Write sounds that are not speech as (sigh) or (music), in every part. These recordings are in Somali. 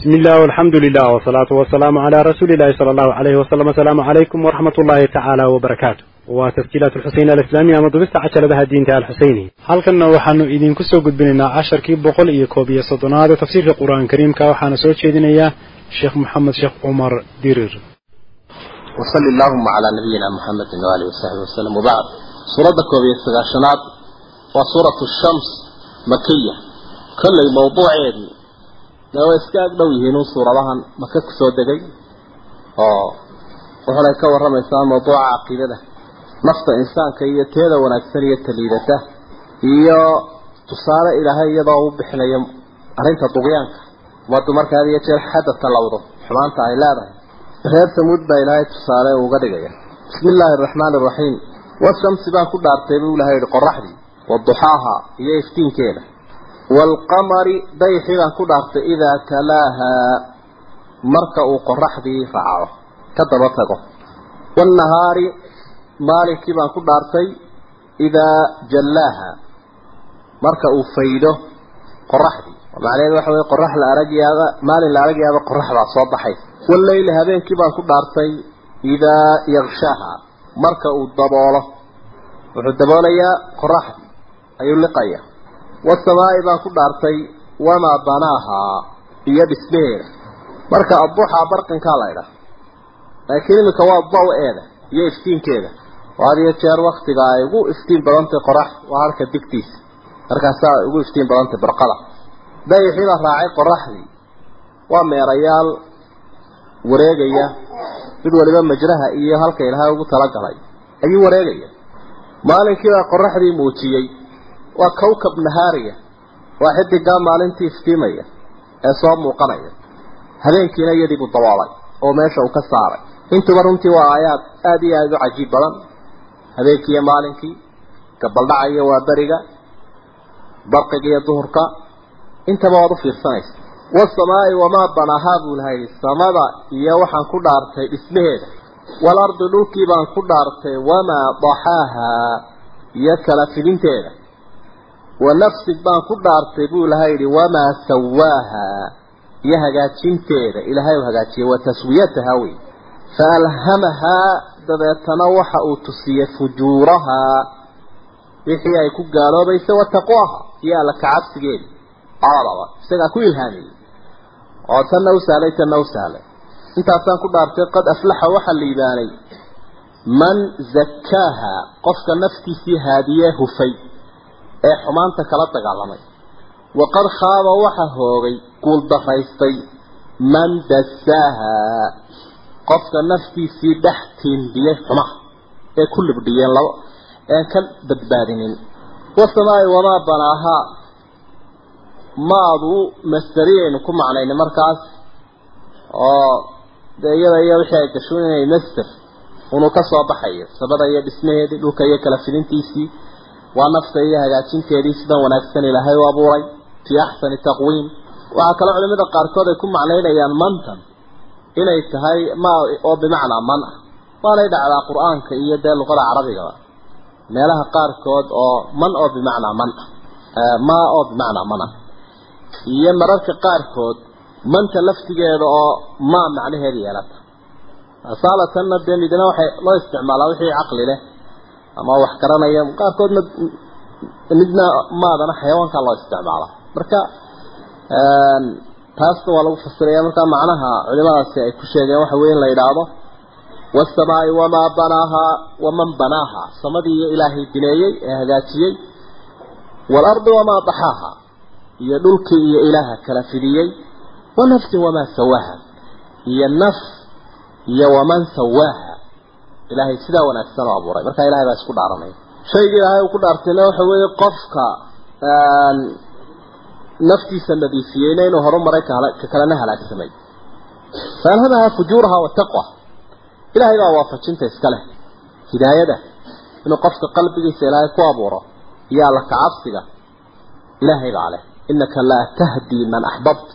بسم الله والحمد لله والصلاة والسلام على رسول الله صلى الله عليه وسلم السلام عليكم ورحمة الله تعالى وبركاته وتسجيلات الحسين الإسلامية مضبست عشر بها الدين تعالى الحسيني halkanna waxaanu idinku soo gudbinaynaa casharkii boqol iyo koob iyo soddonaad ee tafsiirka qur-aan kariimka waxaana soo jeedinayaa sheekh maxamed sheekh cumar dirir وصل اللهم على نبينا محمد وآله وصحبه وسلم وبعد سورة كوبية سغاشنات وسورة الشمس مكية كل موضوع dee way iska ag dhow yihiinun suuradahan maka ku soo degay? Oo. Wuxunay ka warramaysaa mawduuca caqiidada. Nafta insaanka iyo teeda wanaagsan iyo taliidada iyo tusaale ilaahay iyadoo u bixinaya arrinta duqyaanka. Umaddu marka iyo jeer xadda tallawdo xumaanta ay leedahay. Reer samuud baa ilaahay tusaale uga dhigaya. Bismi illaahi araxmaani araxiim washamsi baan ku dhaartay buu ilahay yihi qoraxdii wa duxaaha iyo iftiinkeeda waalqamari dayxii baan ku dhaartay idaa talaahaa marka uu qoraxdii raaco ka daba tago waannahaari maalinkii baan ku dhaartay idaa jallaaha marka uu faydo qoraxdii macnaheedu waxa weye qorax la aragyaaba maalin la aragyaaba qorax baa soo baxay wallayli habeenkii baan ku dhaartay idaa yakshaha marka uu daboolo wuxuu daboolayaa qoraxdii ayuu liqaya wasamaa'i baan ku dhaartay wamaa banaahaa iyo dhismaheeda marka adduxaa barqinkaa la ydhaha laakiin iminka waa daw-eeda iyo iftiinkeeda oo had iyo jeer waktiga ay ugu iftiin badantay qorax waa halka digtiisa markaasaa ugu iftiin badantay barqada dayixii baa raacay qoraxdii waa meerayaal wareegaya mid waliba majraha iyo halka ilaahay ugu talagalay ayuu wareegaya maalinkii baa qoraxdii muujiyey waa kawkab nahaariya. Waa xidigaa maalintii iftiimaya ee soo muuqanaya. Habeenkiina iyadii buu daboolay oo meesha uu ka saaray. Intuba runtii waa aayaad aada iyo aada u cajiib badan. Habeenkii iyo maalinkii gabaldhacayo waa beriga barqiga iyo duhurka intaba waad u fiirsanaysa. Wasamaa'i wamaa banaahaa buu lahay samada iyo waxaan ku dhaartay dhismaheeda. Waalardi dhulkii baan ku dhaartay wamaa daxaahaa iyo kala fidinteeda wa nafsin baan ku dhaartay buu ilahay yidhi wamaa sawaahaa iyo hagaajinteeda ilaahay u hagaajiyay wa taswiyatahaa wey fa alhamahaa dabeetana waxa uu tusiyey fujuurahaa wixii ay ku gaaloobaysa wa taqwaaha. Iyo alla kacabsigeeda labadaba isagaa ku ilhaamiyey. Oo tanna u sahlay tanna u sahlay. Intaasaan ku dhaartay qad aflaxa waxaa liibaanay man zakkaaha qofka naftiisii haadiyee hufay ee xumaanta kala dagaalamay. Waqad khaaba waxa hoogay guuldaraystay man dasaaha qofka naftiisii dhex tiindiyey xumaha ee ku libdhiyeen laba een ka badbaadinin. Wasamaa'i wamaa banaahaa maadu masteriyaynu ku macnaynay markaas oo dee iyada iyo wixii ay gasho inay master unuu ka soo baxayo sabada iyo dhismaheedii dhulka iyo kala fidintiisii waa nafta iyo hagaajinteedii sidan wanaagsan ilaahay u abuuray. Fii axsani taqwiim waxaa kaloo culimada qaarkood ay ku macnaynayaan mantan. Inay tahay ma oo bimacnaa man. Ah waanay dhacdaa qur'aanka iyo dee luqada carabigaba meelaha qaarkood oo man oo bimacnaa man. Ah ma oo bimacnaa man ah iyo mararka qaarkood manta laftigeeda oo maa macnaheeda yeelata. Asalatanna dee midna waxay loo isticmaalaa wixii caqli leh ama wax garanaya qaarkoodna midna maadana xayawaankaa loo isticmaalaa marka taasna waa lagu fasiraya marka macnaha culimadaasi ay ku sheegeen waxa weeye in la yidhaahdo wasamaa'i wamaa banaahaa waman banaahaa samadii iyo ilaahay bineeyey ee hagaajiyey. Waalardi wamaa daxaaha iyo dhulkii iyo ilaaha kala fidiyey. Wa nafsin wamaa sawaaha. Iyo naf iyo waman sawaaha ilaahay sidaa wanaagsan oo abuuray. Marka ilaahay baa isku dhaaranaya shayga ilaahay uu ku dhaartayna waxa weeye qofka naftiisa nadiifiyeyna inuu horumaray ka kalena halaagsamay faanhadaha fujuuraha wataqwa ilaahay baa waafajinta iska leh. Hidaayada. Inuu qofka qalbigiisa ilaahay ku abuuro iyo alla kacabsiga ilaahay baa leh. Innaka laa tahdii man axbabta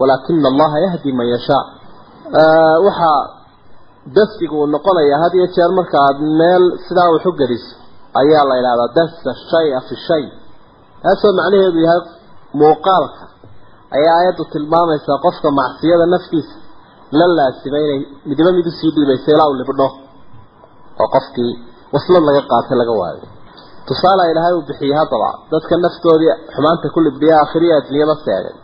walaakina allaha yahdi man yashaa waxaa dasigu uu noqonayaa had iyo jeer marka aad meel sidaa wax u geliso ayaa la idhahdaa dasa shay-a fi shay. Taasoo macnaheedu yahay muuqaalka. Ayaa aayaddu tilmaamaysaa qofka macsiyada naftiisa. La laasima inay midiba mid u sii dhiibayso ilaa uu libdho. Oo qofkii waslad laga qaatay laga waayo. Tusaala ilaahay uu bixiyey haddaba. Dadka naftoodii xumaanta ku libdhiya aakhiriya adduunyada seegay.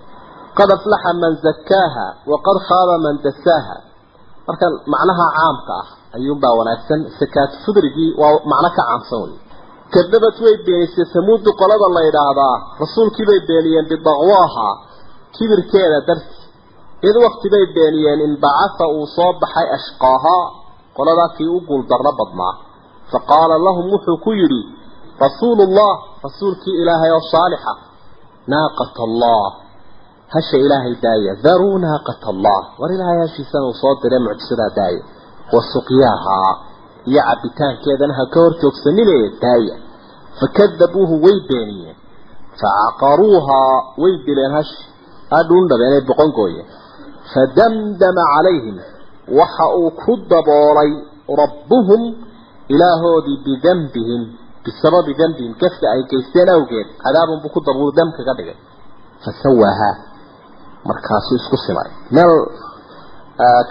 Qad aflaxa man zakaaha waqad khaaba man dasaaha marka macnaha caamka ah ayuunbaa wanaagsan sakaat fudrigii waa macno ka caamsan wey kadabad way beenisay samuudu qolada la yidhaahdaa rasuulkii bay beeniyeen bidaqwaaha kibirkeeda darti id wakti bay beeniyeen in bacatha uu soo baxay ashqaahaa qoladaa kii u guuldarro badnaa. Fa qaala lahum wuxuu ku yidhi rasuulu ullah rasuulkii ilaahay oo saalixa naaqata allah hasha ilaahay daaya daruu naaqata allah. War ilaahay hashiisana uu soo diray mucjisadaa daaya wa suqyaahaa iyo cabitaankeedana ha ka hor joogsanine daaya fakadabuuhu way beeniyeen. Facaqaruuhaa way dileen hashi hadhuundhabeenay boqon gooyeen. Fadamdama calayhim. Waxa uu ku daboolay rabbuhum ilaahoodii bidanbihim bisababi markaasuu isku simay meel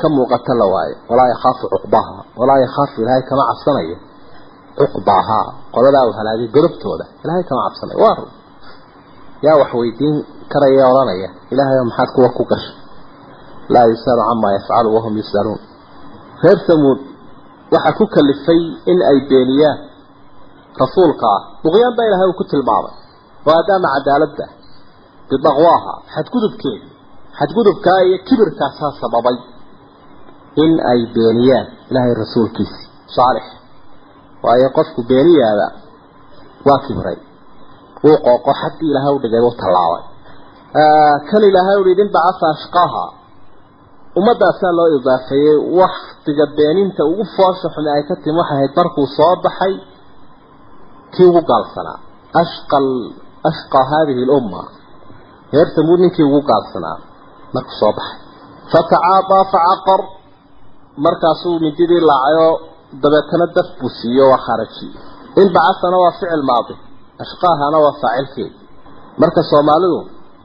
ka muuqata la waayo. Walaa yakhaafu cuqbaha walaa yakhaafu ilaahay kama cabsanayo. Cuqbahaa qoladaa uu halaagay godobtooda ilaahay kama cabsanayo waa run. Yaa wax weydiin karaya odhanaya. Ilaahay maxaad kuwa ku gashay laa yusalu camaa yafcalu wahum yusaluun reer samuud waxa ku kalifay in ay beeniyaan rasuulka ah. Duqyaan baa ilaahay uu ku tilmaamay. Waadaama cadaaladda. Bidaqwaaha. Xadgudubkeeda xadgudubkaa iyo kibirkaasaa sababay in ay beeniyaan ilaahay rasuulkiisi saalix. Waayo qofku beeniyaada waa kibray. Wuu qooqo xaddii ilaahay u dhigay u tallaabay. Kan ilaahay uhi idin bacasa ashqaaha ummadaasaa loo idaafeeyey waktiga beeninta ugu foosha xumi ay ka timi waxay ahayd markuu soo baxay kii ugu gaalsanaa. Ashqal ashqa haadihi lumma. Reer samuud ninkii ugu gaalsanaa markuu soo baxay. Fatacaadaa facaqar markaasuu mindidii laacayoo dabeetana daf buu siiyo waa kharaji in bacasana waa ficil maadi ashqaahana waa faacilkeed marka soomaalidu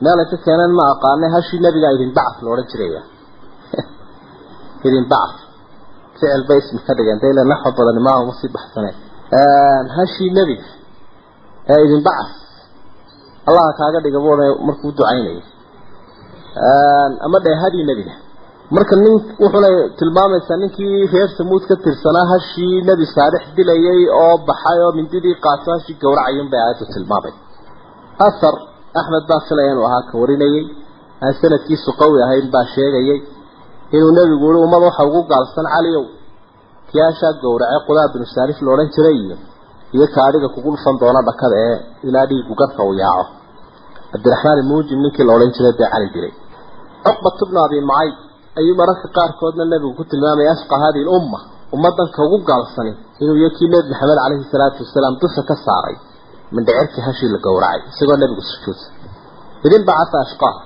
meelay ka keeneen ma aqaanay hashii nebigaa idin bacas la odhan jiraya (laughs) idin bacas ficil bay ismi ka dhigeen dayla naxwa badani maaha uma baxsaneen hashii nebiga ee idin bacas allaha kaaga dhiga buuna markuu ducaynayo ama dheehadii nebiga marka nin wuxuuna tilmaamaysaa ninkii reer samuud ka tirsanaa hashii nebi saalix dilayay oo baxay oo mindidii qaato hashii gowracayun bay aayaddu tilmaamay asar axmed baa filaya inuu ahaa ka warinayey aan sanadkiisu qawi ahayn baa sheegayay inuu nebigu yihi ummad waxa ugu gaalsan caliow kii hashaa gowracay qudaa binu saalif la odhan jiray iyo iyo kaadhiga kugu dhufan doona dhakada ee ilaa dhiigu garka uu yaaco. Cabdiraxmaan imuujim ninkii la odhan jiray bee cali dilay cuqbat bnu abi mucayd ayuu mararka qaarkoodna nebigu ku tilmaamaya ashqa hadihi lumma ummadanka ugu gaalsani inuu iyo kii nebi maxamed caleyhi salaatu wasalaam dusha ka saaray mindhicirkii hashii la gowracay isagoo nebigu sujuudsan idin bacasa ashqaaha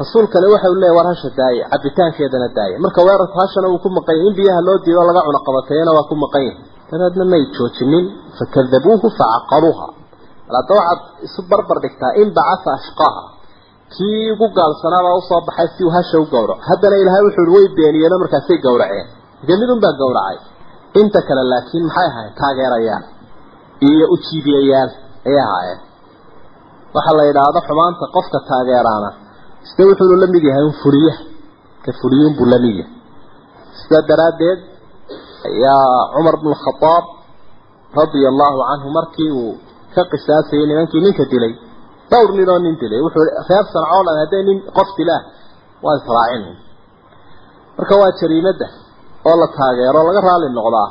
rasuulkani waxa uu leeyahay war hasha daaya cabitaankeedana daaya marka weerarku hashana uu ku maqan yahay in biyaha loo diido laga cuno qabateeyana waa ku maqan yahay. Dabeedna may joojinin fakadabuuhu facaqaruuha hadda waxaad isu barbar dhigtaa in bacasa ashqaaha kii ugu gaalsanaabaa u soo baxay si uu hasha u gowraco haddana ilaahay wuxuu way beeniyeeno markaasay gowraceen. Dee midun baa gowracay. Inta kale laakiin maxay ahaayeen? Taageerayaan. Iyo ujiibiyayaal ayay ahaayeen. Waxaa la yidhaahdo xumaanta qofka taageeraana sida wuxuunu la mid yahay un fuliyaha ka fuliyuun buu la mid yahay. Sidaa daraaddeed ayaa cumar bnu khadaab radia allahu canhu markii uu ka qisaasayay nimankii ninka dilay dhowr nin oo nin dilay. Wuxuu reer sanco dhan hadday nin qof dilaan waa israacin marka waa jariimadda oo la taageero laga raali noqdaa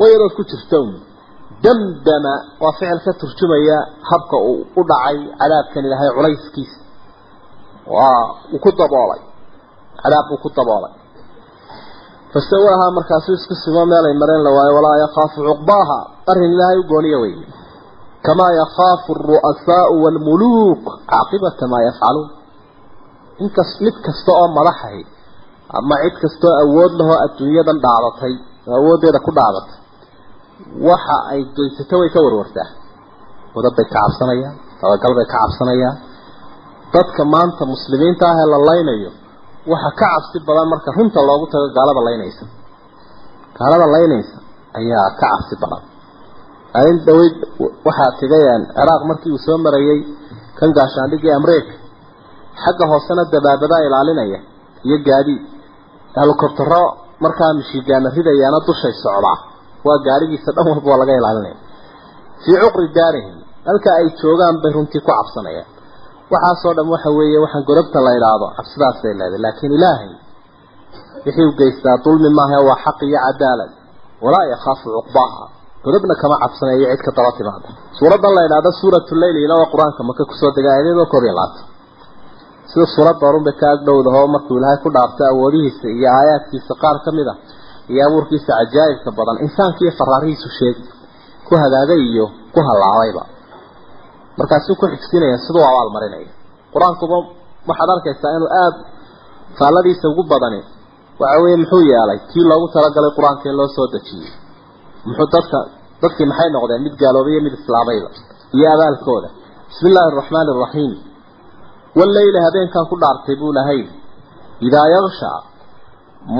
way yadood ku jirta un damdama waa ficil ka turjumaya habka uu u dhacay cadaabkan ilaahay culayskiisa waa uu ku daboolay. Cadaab uu ku daboolay. Fasawaha markaasuu isku simo meelay mareen la waayo walaa yakhaafu cuqbaaha. Arrin ilaahay u gooniya wey alru'asaau waalmuluuk caaqibata maa yafcaluun inkas mid kasta oo madaxahi ama cid kastaoo awood lahoo adduunyadan dhaadatay oo awooddeeda ku dhaadatay waxa ay geysato way ka warwartaa wadab bay ka cabsanayaan dabagal bay ka cabsanayaan dadka maanta muslimiinta ah ee la laynayo waxa ka cabsi badan marka runta loogu tago gaalada laynaysa gaalada laynaysa ayaa ka cabsi badan arrin dhaweyd waxaa tegayaan ciraaq markii uu soo marayay kan gaashaandhigii amreeka xagga hoosena dabaabadaa ilaalinaya iyo gaadiid helikobtaro markaa mishigaana ridayaana dushay socdaa. Waa gaarigiisa dhan walba waa laga ilaalinaya. Fii cuqri daarihim halka ay joogaan bay runtii ku cabsanayaan. Waxaasoo dhan waxa weeye waxaan godobta la idhaahdo cabsidaasay leedahay laakiin ilaahay wixii u geystaa dulmi maaha waa xaq iyo cadaalad. Walaa yakhaafu cuqbaaha godobna kama cabsanayo cid ka daba timaada suuradan la idhaahdo suuratu leyl ila waa qur'aanka maka ku soo degay aayadoo koob iyo labaatan sida suuradda horunbay ka agdhowdaho markuu ilaahay ku dhaartay awoodihiisa iyo aayaadkiisa qaar ka mid a iyo abuurkiisa cajaa'ibka badan insaanka iyo faraarihiisu sheegi ku hagaagay iyo ku hallaabayba. Markaasuu ku xigsinaya siduu abaal marinaya. Qur'aankuba waxaad arkaysaa inuu aada faalladiisa ugu badani waxa weeye muxuu yeelay kii loogu talagalay qur'aanka in loo soo dejiyey muxuu dadka dadkii maxay noqdeen? Mid gaaloobay iyo mid islaamayba iyo abaalkooda. Bismi illaahi araxmaani araxiim wallayli habeenkan ku dhaartay buu lahayd. Idaa yakshaa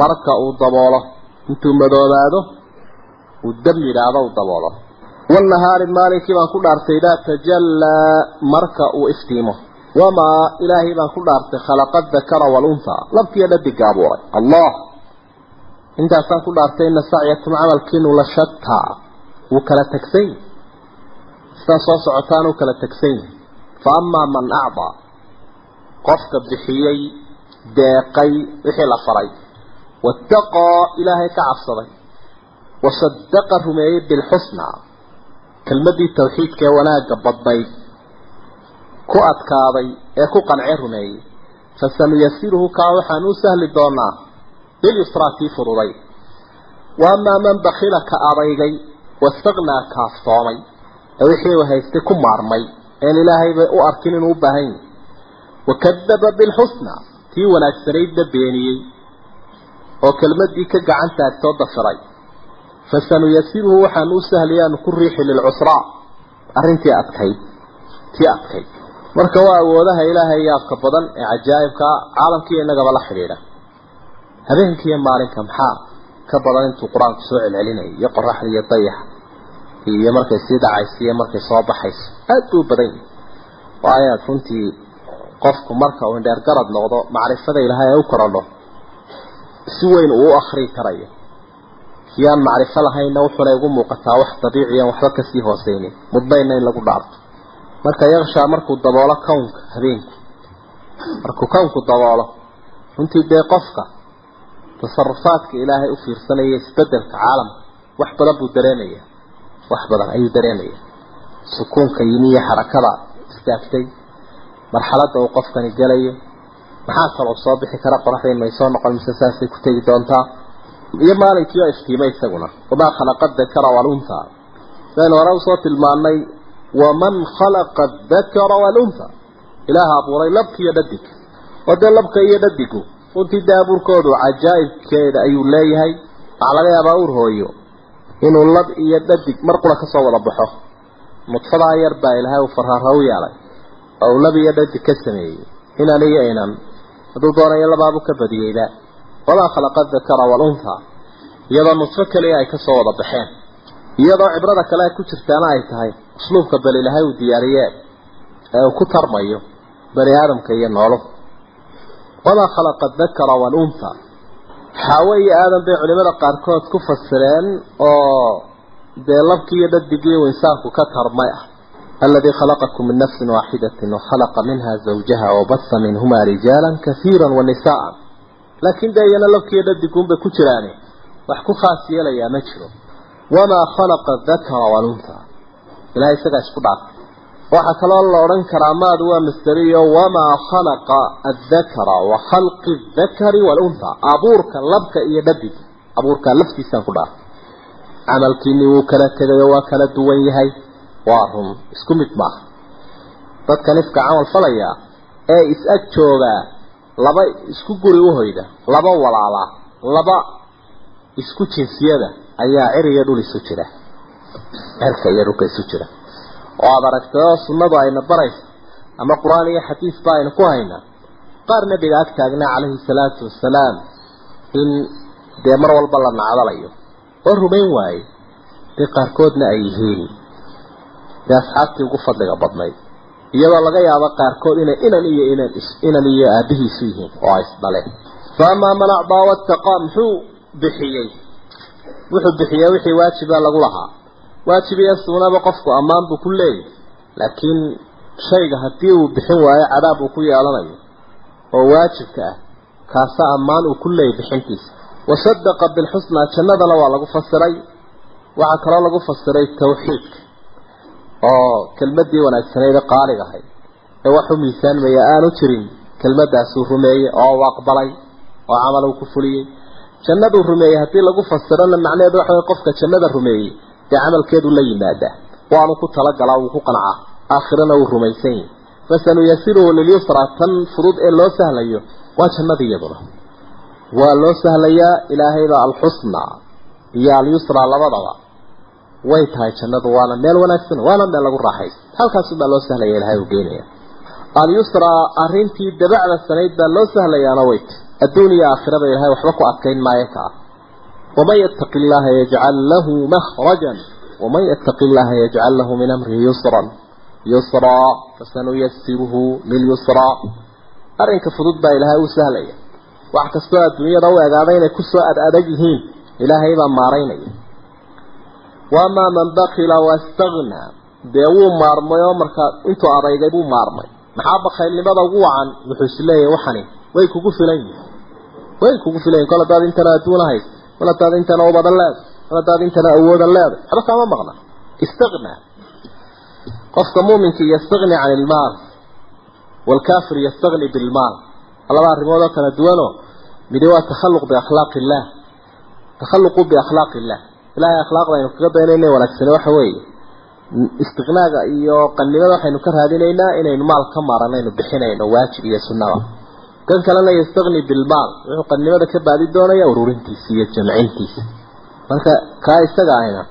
marka uu daboolo. Intuu madoobaado uu dam yidhaahdo uu daboolo. Waalnahaari maalinkii baan ku dhaartay idaa tajallaa marka uu iftiimo. Wamaa ilaahay baan ku dhaartay khalaqa adakara waalunhaa labkiiyo dhadigga abuuray allah! intaasaan ku dhaartay ina sacyakum camalkiinu la shataa wuu kala tagsan yahy sidaad soo socotaan uu kala tagsan yahay fa amaa man acdaa qofka bixiyey deeqay wixii la faray. Waataqaa ilaahay ka cabsaday. Wa sadaqa rumeeyey bilxusnaa kelmaddii tawxiidka ee wanaagga badnayd ku adkaaday ee ku qancee rumeeyey. Fasanuyasiruhu kaa waxaan u sahli doonaa bilyusraa kii furuday wa amaa man bakila ka adaygay wastaknaa kaaftoomay ee wixii uu haystay ku maarmay een ilaahayba u arkin inuu u baahan yahay. Wakadaba bilxusna tii wanaagsanaydna beeniyey oo kelmadii ka gacan taagtoo dafiray. Fasanuyasiruhu waxaan u sahlayaanu ku riixi lilcusraa arrintii adkayd tii adkayd. Marka waa awoodaha ilaahay yaabka badan ee cajaa'ibka caalamkiiyo innagaba la xidhiidha habeenkiiyo maalinka maxaa ka badan intuu qur'aanku soo celcelinayay iyo qoraxda iyo dayaxa iyo markay sii dhacayso iyo markay soo baxayso aada buu badan yahay waa ayaad runtii qofku marka uu indheer garad noqdo macrifada ilaahay ay u korodho si weyn uu u akrii karayo. Yaan macrifo lahayna wuxuuna igu muuqataa wax dabiiciyan waxba ka sii hooseynin mudnayna in lagu dhaarto. Marka yakshaa markuu daboolo kownka habeenku markuu kownku daboolo runtii dee qofka tasarufaadka ilaahay u fiirsanaya isbeddelka caalamka. Wax badan buu dareemaya. Wax badan ayuu dareemaya. Sukuunka yimi iyo xarakada istaagtay marxaladda uu qofkani gelayo. Maxaa kaloo soo bixi kara qoraxdayn may soo noqon mise saasay ku tegi doontaa? Iyo maalinkii oo iftiimay isaguna. Wamaa khalaqa dakara walunha saynu hore u soo tilmaanay waman khalaqa dakara walunha ilaaha abuuray labka iyo dhadig. Oo dee labka iyo dhadigu runtii dee abuurkoodu cajaa'ibkeeda ayuu leeyahay waxaa laga yaabaa uur hooyo inuu lab iyo dhadig mar qura ka soo wada baxo. Nudfadaa yar baa ilaahay uu farhaara u yeelay oo uu lab iyo dhadig ka sameeyey. Inan iyo inan hadduu doonayo labaabu ka badiyeyba wamaa khalaqa dakara walunha iyadoo nudfo keliya ay ka soo wada baxeen. Iyadoo cibrada kale ay ku jirtaana ay tahay usluubka bal ilaahay uu diyaariyee ee uu ku tarmayo bani aadamka iyo noolo wamaa khalaqa dakara walunha xaawe iyo aadan bay culimada qaarkood ku fasireen oo dee labkii iyo dhadigii uu insaanku ka tarmay ah الذي خلقكم من نفس واحدة وخلق منها زوجها وبث منهما رجالا كثيرا ونساء لكن داينا لو كيدا ديكم بكتراني وحكو خاصية ليا مجرو وما خلق الذكر والأنثى إلهي waxaa kaloo la odhan karaa maad waa masderiyo wamaa khalaqa addakara wa khalqi adakari walunha abuurka labka iyo dhabiga abuurka laftiisaan ku dhaafay camalkiini wuu kala tegayo waa kala duwan yahay. Waa run isku mid maaha dadka nifka camal falaya ee is-ag joogaa laba isku guri uhoyda laba walaala laba isku jinsiyada ayaa ciriga dhul isu jira. Cirka iyo dhulka isu jira oo aada aragtay oo sunnadu ayna baraysa ama qur'aan iyo xadiis ba aynu ku haynaa qaar nabiga ag taagnaa calayhi salaatu wasalaam in dee mar walba la nacdalayo. Oo rumayn waaye dee qaarkoodna ay yihiin. Dee asxaabtii ugu fadliga badnayd. Iyadoo laga yaabo qaarkood inay inan iyo inan inan iyo aabihiisu yihiin oo ay isdhaleen faamaa man acdaa wattaqaa muxuu bixiyey. Wuxuu bixiyey wixii waajiba lagu lahaa waajib iyo suunaba qofku ammaan buu ku leeyahy laakiin shayga haddii uu bixin waayo cadaab uu ku yeelanayo oo waajibka ah kaasa ammaan uu ku leeyahy bixintiisa. Wasadaqa bilxusnaa jannadana waa lagu fasiray. Waxaa kaloo lagu fasiray tawxiidka oo kelmadii wanaagsaneyd ee qaaliga ahayd. Ee waxu miisaanmaya aanu jirin kelmadaasuu rumeeyey oo u aqbalay oo camal uu ku fuliyey. Jannaduu rumeeyey haddii lagu fasirana macnaheedu waxa way qofka jannada rumeeyey dee camalkeedu la yimaadaa. Waanu ku talagalaa wuu ku qancaa aakhirana wuu rumaysan yahi fasanuyasiruhu lilyusra tan fudud ee loo sahlayo waa jannada iyaduna. Waa loo sahlayaa ilaahayba alxusna iyo alyusra labadaba. Way tahay jannadu waana meel wanaagsan waana meel lagu raaxaysa halkaasubaa loo sahlaya ilahay uu geenaya alyusra arrintii dabacda sanayd baa loo sahlayaana way tahy adduun iyo aakhiraba ilahay waxba ku adkayn maayo ka waman yattaqi llaha yajcal lahu mahrajan waman yattaqi llaha yajcal lahu min amrihi yusran yusraa fasanuyasiruhu lilyusraa arrinka fudud baa ilaahay u sahlaya wax kastoo adduunyada u egaaday inay ku soo ad adag yihiin ilaahay baa maaraynaya wamaa man bakila wastagnaa dee wuu maarmay oo markaa intuu adaygay buu maarmay maxaa bakaylnimada ugu wacan wuxuu is leeyahay hadaad intana intana ubadan leeday hadaad intana awoodan leeday waxba kaama maqna istagnaa qofka muuminka yastagni can ilmaal waalkaafir yastagni bilmaal laba arrimood oo kala duwanoo midi waa takhalluq biakhlaaqi illaah takhalluqu biakhlaaqi illah ilahay akhlaaqda aynu kaga daynayna wanaagsane waxa weeye istiqnaaga iyo qannimada waxaynu ka raadinaynaa inaynu maal ka maaranaynu bixinayno waajib iyo sunnada kan kalena yastagni bilmaal wuxuu qannimada ka baadi doonaya ururintiisa iyo jamcintiisa. Marka kaa isaga ahna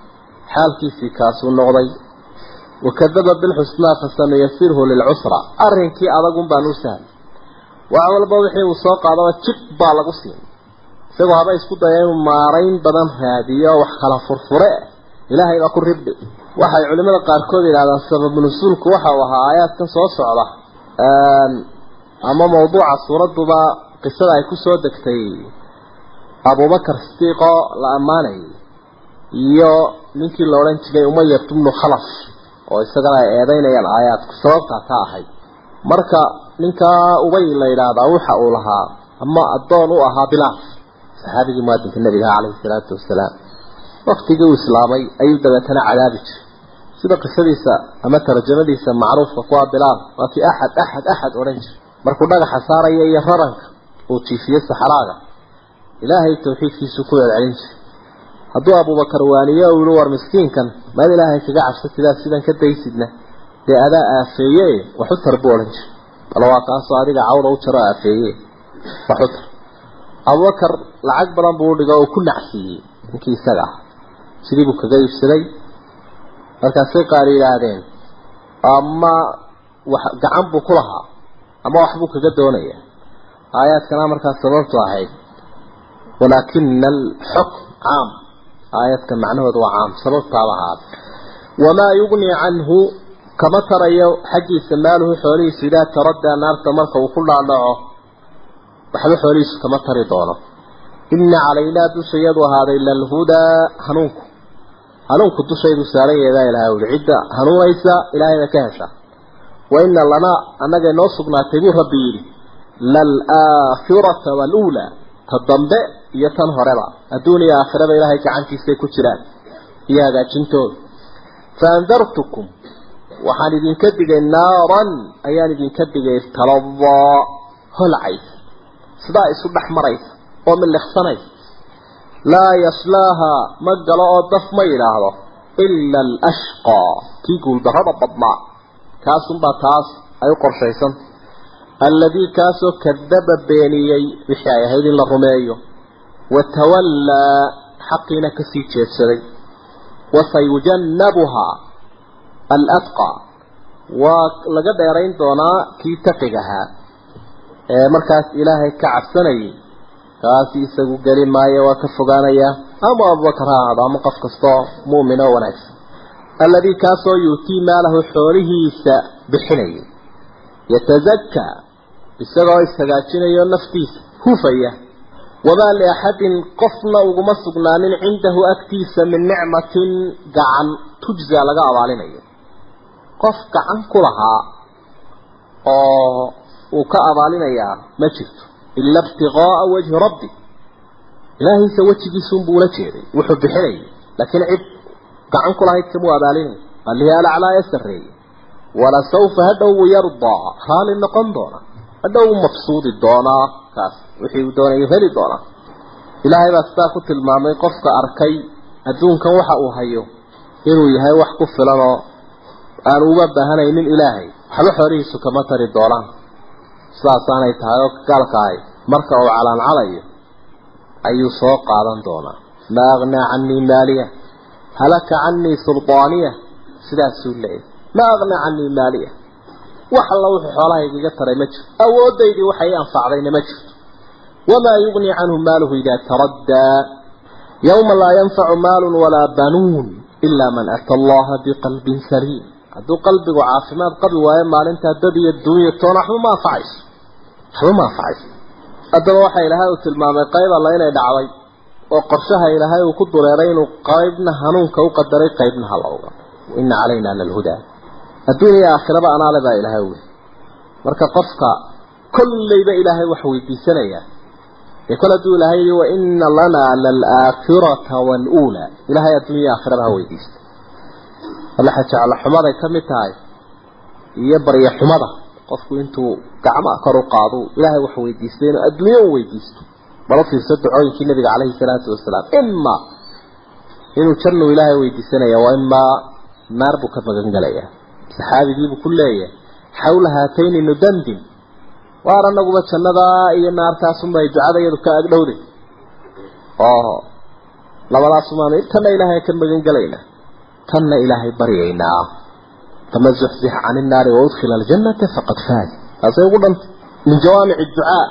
xaalkiisii kaasuu noqday. Wakadaba bilxusnaa fasanuyasirhu lilcusra. Arrinkii adagun baan u sahlay. Wax walba wixii uu soo qaadaba jib baa lagu siinay isagoo haba isku daya inuu maarayn badan raadiyo wax kala furfure. Ilaahay baa ku ribdhi waxay culimada qaarkood yidhahdaan sababu nusuulku waxa uu ahaa aayaadkan soo socda ama mawduuca suuraduba qisada ay ku soo degtay abubakar sidiiqoo la ammaanayay iyo ninkii la odhan jiray umayat bnu khalaf oo isagana ay eedeynayaan aayaadku sababtaa ka ahayd marka ninkaa ubay la yidhaahdaa waxa uu lahaa ama addoon u ahaa bilaal saxaabigii muadinka nabiga calayhi salaatu wasalaam waktigii uu islaamay ayuu dabeetana cadaabi jiray. Sida qisadiisa ama tarjamadiisa macruufka kuwa bilaal waa kii axad axad axad odhan jiray markuu dhagaxa saaraya iyo raranka uu jiifiyo saxraaga ilaahay tawxiidkiisu ku celcelin jiray. Hadduu abubakar waaniyo uu yihi war miskiinkan maad ilaahay kaga cabsa sidaa sidan ka daysidna dee adaa aafeeye? Waxu tar buu odhan jiray. Bal waa kaasoo adiga cawda u jaro aafeeye. Waxu tar. Abubakar lacag badan buu udhiga oo ku nacsiiyey ninkii isaga ah. Sidii buu kaga iibsaday. Markaasay qaar yidhaahdeen ama gacan buu ku lahaa ama waxbuu kaga doonaya. Aayaadkana markaas sababtu ahayd. Walaakina alxukm caam. Aayadka macnahooda waa caam sababtaaba ahaada wamaa yugnii canhu kama tarayo xaggiisa maaluhu xoolihiisu idaa taraddaa naarta marka uu ku dhaadhaco waxba xoolihiisu kama tari doono. Ina calaynaa dushayadu ahaaday lalhudaa hanuunku. Hanuunku dushaydu saaran yeedaa ilahay uli cidda hanuunaysa ilaahayna ka hesha wa ina lanaa annagay noo sugnaatay buu rabbi yidhi laalaakhirata waaluulaa ta dambe iyo tan horeba. Adduun iyo aakhiraba ilaahay gacantiisay ku jiraan. Iyo hagaajintooda faandartukum waxaan idinka digay naaran ayaan idinka digay taladaa holcaysa. Sidaa isu dhex maraysa oo miliqsanaysa laa yaslaaha ma galo oo daf ma yidhaahdo ila alashqaa. Kii guuldarrada badnaa kaasunbaa taas ay u qorshaysanta alladii kaasoo kadaba beeniyey wixii ay ahayd in la rumeeyo. Watawallaa xaqiina ka sii jeedsaday. Wasayujannabuhaa aladqaa waa laga dheerayn doonaa kii taqiga ahaa. Ee markaas ilaahay ka cabsanayay. Kaasi isagu geli maayo waa ka fogaanaya. Ama abubakar ha ahaado ama qof kastoo mu'min oo wanaagsan alladii kaasoo yuutii maalahu xoolihiisa bixinayay yatazakaa isagoo ishagaajinayo naftiisa hufaya. Wamaa liaxadin qofna uguma sugnaanin cindahu agtiisa min nicmatin gacan tujza laga abaalinayo. Qof gacan ku lahaa oo uu ka abaalinayaa ma jirto. Ila ibtiqaa'a wajhi rabbi. Ilaahiisa wejigiisuunbuu ula jeeday wuxuu bixinayay. Laakiin cid gacan ku lahayd kamuu abaalinay allihii alaclaa ee sarreeyey walasawfa hadhow wuu yardaa? Raali noqon doona. Hadhow wuu mabsuudi doonaa kaas wixii uu doonayo heli doonaa ilaahay baa sidaa ku tilmaamay qofka arkay adduunkan waxa uu hayo inuu yahay wax ku filan oo aan uga baahanaynin ilaahay waxba xoolihiisu kama tari doonaan. Sidaasaanay tahay oo gaalka ahay marka uu calaancalayo ayuu soo qaadan doonaa. Maa aghnaa canii maaliya halaka canii suldaaniya sidaasuu leeyahy maa aghnaa canii maaliya? Wax alla wuxuu xoolahayga iga taray ma jirto. Awoodaydii waxa ii anfacdayna ma jirto. Wamaa yugnii canhu maaluhu idaa taraddaa yowma laa yanfacu maalun walaa banuun ilaa man ata allaha biqalbin saliim. Hadduu qalbigu caafimaad qabi waayo maalintaa dad iyo duunya toona waxba ma anfacayso. Waxba ma anfacayso. Haddaba waxa ilaahay uu tilmaamay qayb alla inay dhacday oo qorshaha ilaahay uu ku dureeray inuu qaybna hanuunka u qadaray qaybna halowga ina calayna lalhudaa adduun iyo aakhiraba anaale baa ilaahay weli marka qofka kollayba ilaahay wax weydiisanaya ee kol hadduu ilaahay yidhi wa ina lanaa lalaakhirata waaluulaa ilaahay adduun iyo aakhiraba ha weydiista allaxa jeclo xumaday ka mid tahay iyo barya xumada qofku intuu gacmaha kor u qaado ilaahay wax weydiistay inuu adduunyo u weydiisto balo fiirso ducooyinkii nabiga calayhi salaatu wasalaam ima inuu jannu ilaahay weydiisanaya waa imaa naar buu ka magan gelayaa saxaabigiibuu ku leeyahay xawla haatayni nudandin waar anaguba jannadaa iyo naartaasunbay ducada iyadu ka agdhowday oo labadaasumaanu intana ilaahay ka magan gelaynaa tanna ilaahay baryaynaa. Faman zuxzixa can innaari waudkhila aljannata faqad faaz. Taasay ugu dhantay min jawaamici ducaa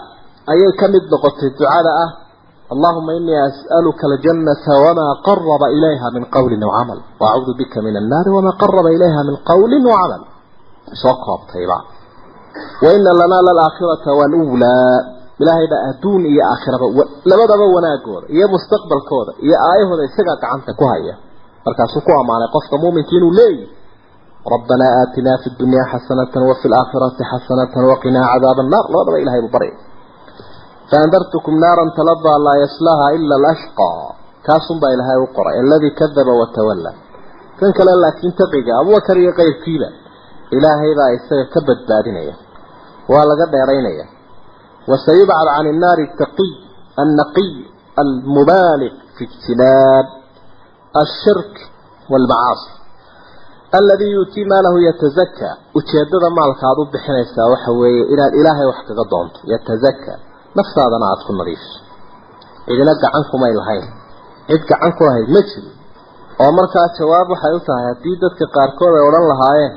ayay ka mid noqotay ducada ah allahuma inii as'aluka aljannata wamaa qaraba ilayha min qawlin aw camal waacuudu bika min annaari wamaa qaraba ilayha min qawlin wacamal soo koobtayba waina lanaa lalaakhirata waluulaa. Ilaahay baa adduun iyo aakhiraba labadaba wanaagooda iyo mustaqbalkooda iyo aayahooda isagaa gacanta ku haya. Markaasuu ku ammaanay qofka muuminka inuu leeyahy rabbanaa aatinaa fi dunyaa xasanatan wafi laakhirati xasanatan waqinaa cadaaba annar labadaba ilahay buu baryay faandartukum naaran taladaa laa yaslaha ila alashqaa kaasunbaa ilaahay u qoray aladii kadaba watawalla kan kale laakiin taqiga abubakar iyo keyrkiiba ilaahay baa isaga ka badbaadinaya waa laga dheeraynaya wasayubcad can innaari taqiy annaqiy almubaaliq fi ijtinaab الشرك والمعاصي الذي يؤتي ماله يتزكى وجهدده مالك ادو بخنيسا waxa weeye inaad ilaahay wax kaga doonto yatazakka nafsaadana aad ku nadiifiso. Idina gacan kuma ilahayn cid gacan ku lahayd ma jiro oo markaa jawaab waxay u tahay haddii dadka qaarkood ay odhan lahaayeen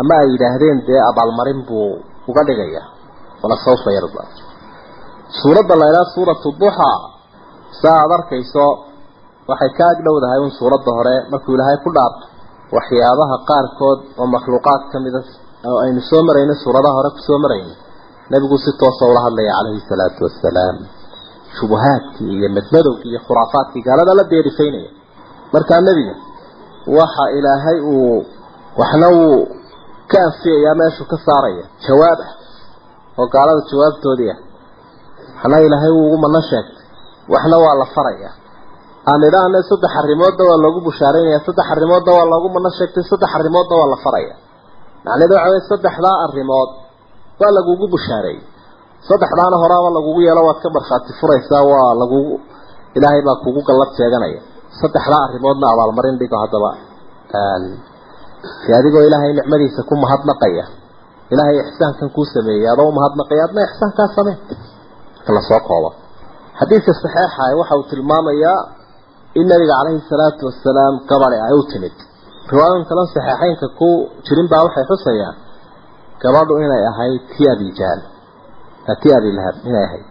ama ay yidhaahdeen dee abaalmarin buu uga dhigaya wala sawfa yarda. Suuradda la yidhaha suuratu duxa saa aad arkayso waxay ka ag dhowdahay un suuradda hore markuu ilaahay ku dhaarto waxyaabaha qaarkood oo makhluuqaad ka mida oo aynu soo marayno suuradaha hore ku soo marayno nebigu si toosa ula hadlaya calayhi salaatu wasalaam shubuhaadkii iyo madmadowkii iyo khuraafaadkii gaalada la deerifaynaya markaa nebiga waxa ilaahay uu waxna wuu ka anfiyayaa meeshuu ka saaraya jawaab ah. Oo gaalada jawaabtoodii ah waxna ilaahay wuu ugu mano sheegtay. Waxna waa la faraya aan idhaahna saddex arrimoodna waa loogu bushaaraynaya saddex arrimoodna waa loogu mano sheegtay saddex arrimoodna waa la faraya macnaheedu waxa weye saddexdaa arrimood waa lagugu bushaareeyey saddexdaana horaaba lagugu yeelo waad ka markhaati furaysaa waa lagugu ilaahay baa kugu gallad sheeganaya saddexdaa arrimoodna abaalmarin dhigo haddaba. Adigoo ilaahay nicmadiisa ku mahadnaqaya. Ilaahay ixsaankan kuu sameeyey adoo umahadnaqaya adna ixsaankaa samee. Marka la soo koobo. Xadiidka saxeixa waxa uu tilmaamayaa in nabiga calayhi salaatu wasalaam gabadi ay u timid. Riwaayan kale saxiixeynka ku jirin baa waxay xusayaan gabadhu inay ahayd ti abi jahl ti abi lahab inay ahayd.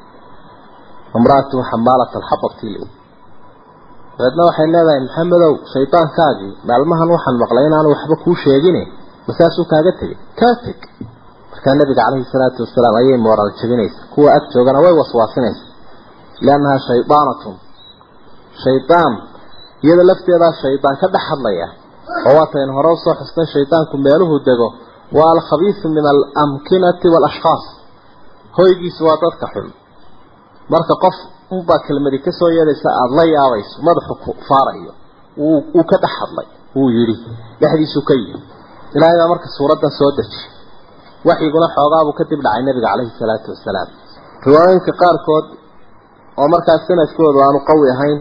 Imraatu xamaalat alxatabti dabeedna waxay leedahay maxamedow shaydaankaagii maalmahan waxaan maqlay inaanu waxba kuu sheegine. Masaasuu kaaga tegay kaa markaa nabiga caleyhi salaatu wasalaam ayay mooraal jabinaysa kuwa ag joogana way waswaasinaysa. Liannaha shaydaanatun shaydaan iyada lafteedaa shaydaan ka dhex hadlaya. Oo waatayn hore u soo xusnay shaydaanku meeluhu dego waa alkhabiisu min alamkinati waalashkhaas hoygiisu waa dadka xun. Marka qof unbaa kelmadi ka soo yeedaysa aada la yaabayso madaxu faarayo wuu uu ka dhex hadlay. Wuu yidhi dhexdiisuu ka yidhi ilaahay baa marka suuraddan soo deji. Waxyiguna xoogaabuu kadib dhacay nabiga caleyhi salaatu wasalaam. Riwaayooyinka qaarkood oo markaas sanadkoodu aanu qawi ahayn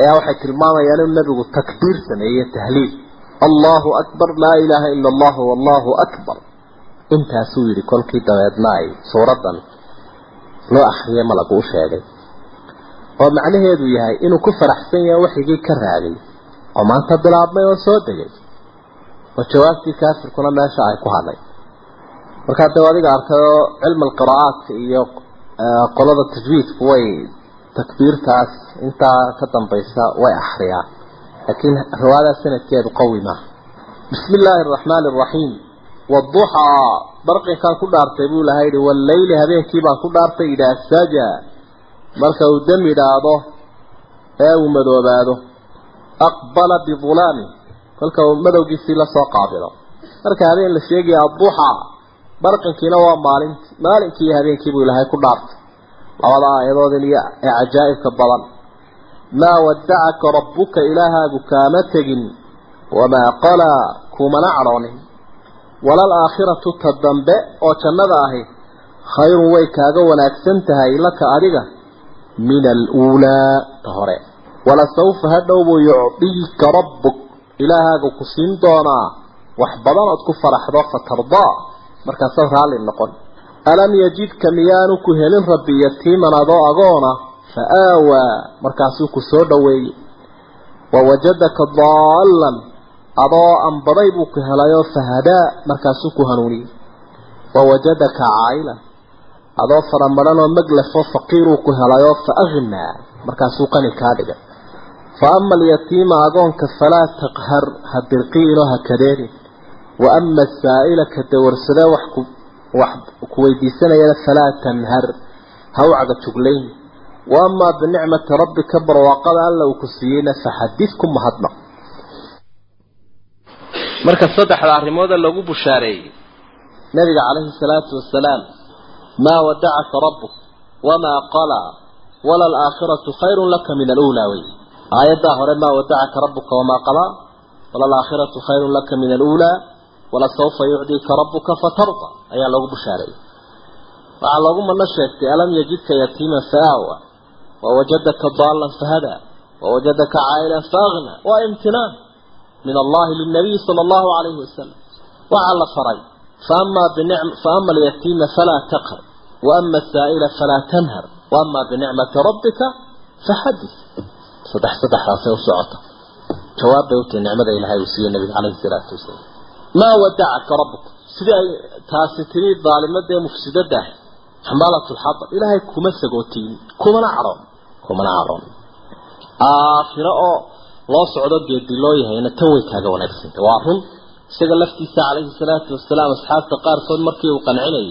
ayaa waxay tilmaamayaan inuu nabigu takbiir sameeye tahliil allahu akbar laa ilaaha ila allahu wallahu akbar. Intaasuu yidhi kolkii dabeedna ay suuraddan loo akriyay malagu u sheegay. Oo macnaheedu yahay inuu ku faraxsan yahay waxyigii ka raagay oo maanta bilaabmay oo soo degay. Oo jawaabtii kaafirkuna meesha ay ku hadlay. Markaa dee adiga arkay oo cilmi alqiraa'aadka iyo qolada tajwiidku way takbiirtaas intaa ka dambaysa way akriyaan laakiin riwaayadaa sanadkeedu qawi maaha bismi illaahi araxmaani araxiim waduxaa barqinkaan ku dhaartay buu ilahay yihi walleyli habeenkii baan ku dhaartay idaa saja. Marka uu dam idhaado ee uu madoobaado aqbala bidulaami kolka uu madowgiisii la soo qaabilo. Marka habeen la sheegaya adduxaa barqinkiina waa maalinti maalinkii iyo habeenkii buu ilaahay ku dhaartay. Labada aayadoodin iyo ee cajaa'ibka badan maa wadacaka rabbuka ilaahaagu kaama tegin wamaa qalaa kumana cadhoonin walal aakhiratu ta dambe oo jannada ahi khayrun way kaaga wanaagsan tahay laka adiga min aluulaa ta hore walasawfa hadhowbuu yucdiika rabbuk ilaahaagu ku siin doonaa wax badan ood ku faraxdo fatardaa markaasaad raalli noqon alam yajidka miyaanu ku helin rabbi yatiiman adoo agoona fa aawaa markaasuu ku soo dhoweeyey wawajadaka daallan adoo anbaday buu ku helayoo fahadaa markaasuu ku hanuuniyey wawajadaka caaila adoo faramaranoo maglafoo faqiiruu ku helayoo fa aghnaa markaasuu qani kaa dhigay fa ama alyatiima agoonka falaa taqhar ha dirqiinoo ha kadeerin wa ama asaa'ila ka dawarsadee wax ku weydiisanayana falaa tanhar ha u caga juglayn wa amaa binicmati rabbika barwaaqada alla uu ku siiyeyna faxadid ku mahadnaq. Marka saddexda arrimooda lagu bushaareeyey nabiga calayhi salaatu wasalaam maa wadacaka rabbuk wamaa qalaa wala alaakhiratu khayrun laka min aluulaa wey. Aayaddaa hore maa wadacaka rabbuka wamaa qalaa wala alaakhiratu khayrun laka min aluulaa walasawfa yucdiika rabbuka fatarda. Ayaa loogu bushaareeyey waxaa loogu madno wawajadaka daalan fahadaa wawajadaka caa'ilan faaghnaa waa imtinaan min allahi lilnabiyi sala allahu calayhi wasalam waxaa la faray faama alyatiima falaa taqhar waama asaa'ila falaa tanhar waama binicmati rabbika faxadis saddex saddexdaasay u socota jawaab bay utahay nicmada ilaahay uu siiyey nabiga calayhi salaatu wasalaam maa wadacaka rabbuka sidii ay taasi tiri daalimadee mufsidada ah xamaalatu lxatab ilaahay kuma sagootiin kumana cadhoon kumana cadhoon aakhiro oo loo socdo geedi loo yahayna tan way kaaga wanaagsantay waa run. Isaga laftiisa calayhi salaatu wasalaam asxaabta qaarkood markii uu qancinayay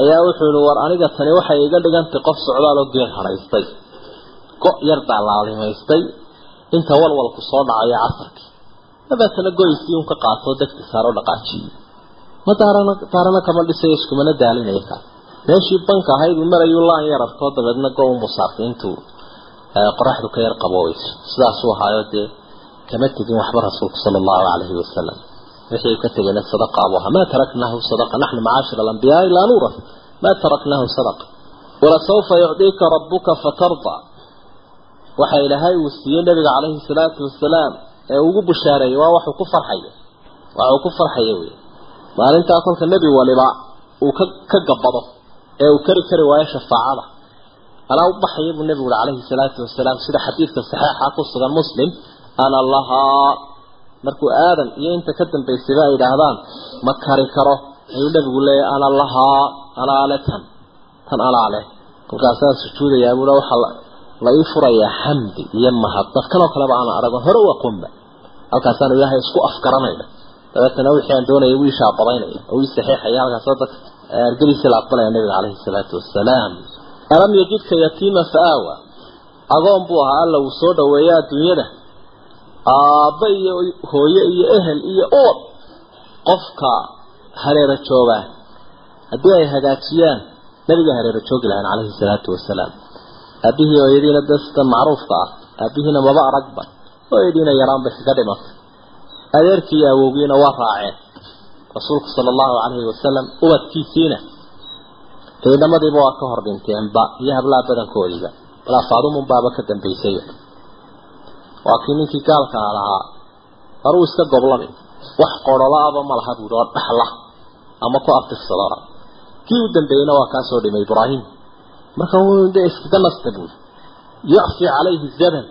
ayaa wuxuu yihi war aniga tani waxay iga dhigantay qof socdaal oo geel haraystay go' yar baa inta walwalku soo dhacayo casarkii. Dabeetana goysii un ka qaatoo degti saaroo dhaqaajiyey ma daarana daarana kama dhisayo iskumana daalinaya kaas meeshii banka ahayd uu marayuu laan yar arkoo dabeedna go unbuu saartay intuu qoraxdu ka yar qaboobayso sidaasuu ahaayo dee kama tegin waxba rasuulku sala allahu calayhi wasalam wixii ka tegayna sadaqa abu ahaa maa taraknaahu sadaqa naxnu macaashir alambiyaai laa nuuras maa taraknaahu sadaqa. Walasawfa yucdiika rabbuka fatarda. Waxa ilaahay uu siiyey nabiga calayhi salaatu wasalaam ee ugu bushaareeyey waa waxuu ku farxayo waxa uu ku farxaya wey maalintaa kolka nebi waliba uu ka ka gabado ee uu kari kari waayo shafaacada anaa u baxaya buu nebigu uri calayhi salaatu wasalaam sida xadiidka saxiixa ku sugan muslim ana lahaa markuu aadan iyo inta ka dambaysayba ay yidhaahdaan ma kari karo. Ayuu nabigu leeyahy ana lahaa alaale tan tan alaale kolkaasaa sujuudayaa buua waxaa la ii furayaa xamdi iyo mahad. Dadkanoo kaleba aan aragon hore u aqoonba halkaasaanu ilaahay isku afgaranayna dabeetana wixii aan doonaya wii shaabadaynaya oo wii saxiixaya. Halkaasoo dadka argadiisii la aqbalaya nabiga caleyhi salaatu wasalaam alam yajidka yatiima fa-aawa agoon buu ahaa alla uu soo dhaweeya adduunyada. Aabba iyo hooye iyo ehel iyo uur qofka hareero joogaa. Haddii ay hagaajiyaan nabiga hareero joogi lahayn caleyhi salaatu wasalaam. Aabihii hooyadiina de sida macruufka ah aabihiina maba aragba hooyadiina yaraan bay kaga dhimatay adeerkii iyo awowgiina waa raaceen. Rasuulku sala allahu calayhi wasalam ubadkiisiina ciidamadiiba waa ka hor dhinteenba iyo hablaha badankoodiiba walaa faadumunbaaba ka dambaysay. Waa kii ninkii gaalka lahaa aruu iska goblami wax qorolaaba ma laha buuri oo dhaxla ama ku aftirsadona kii u dambeeyeyna waa kaa soo dhimay ibraahim. Marka de iskaga nasta buuri yacfi calayhi zaban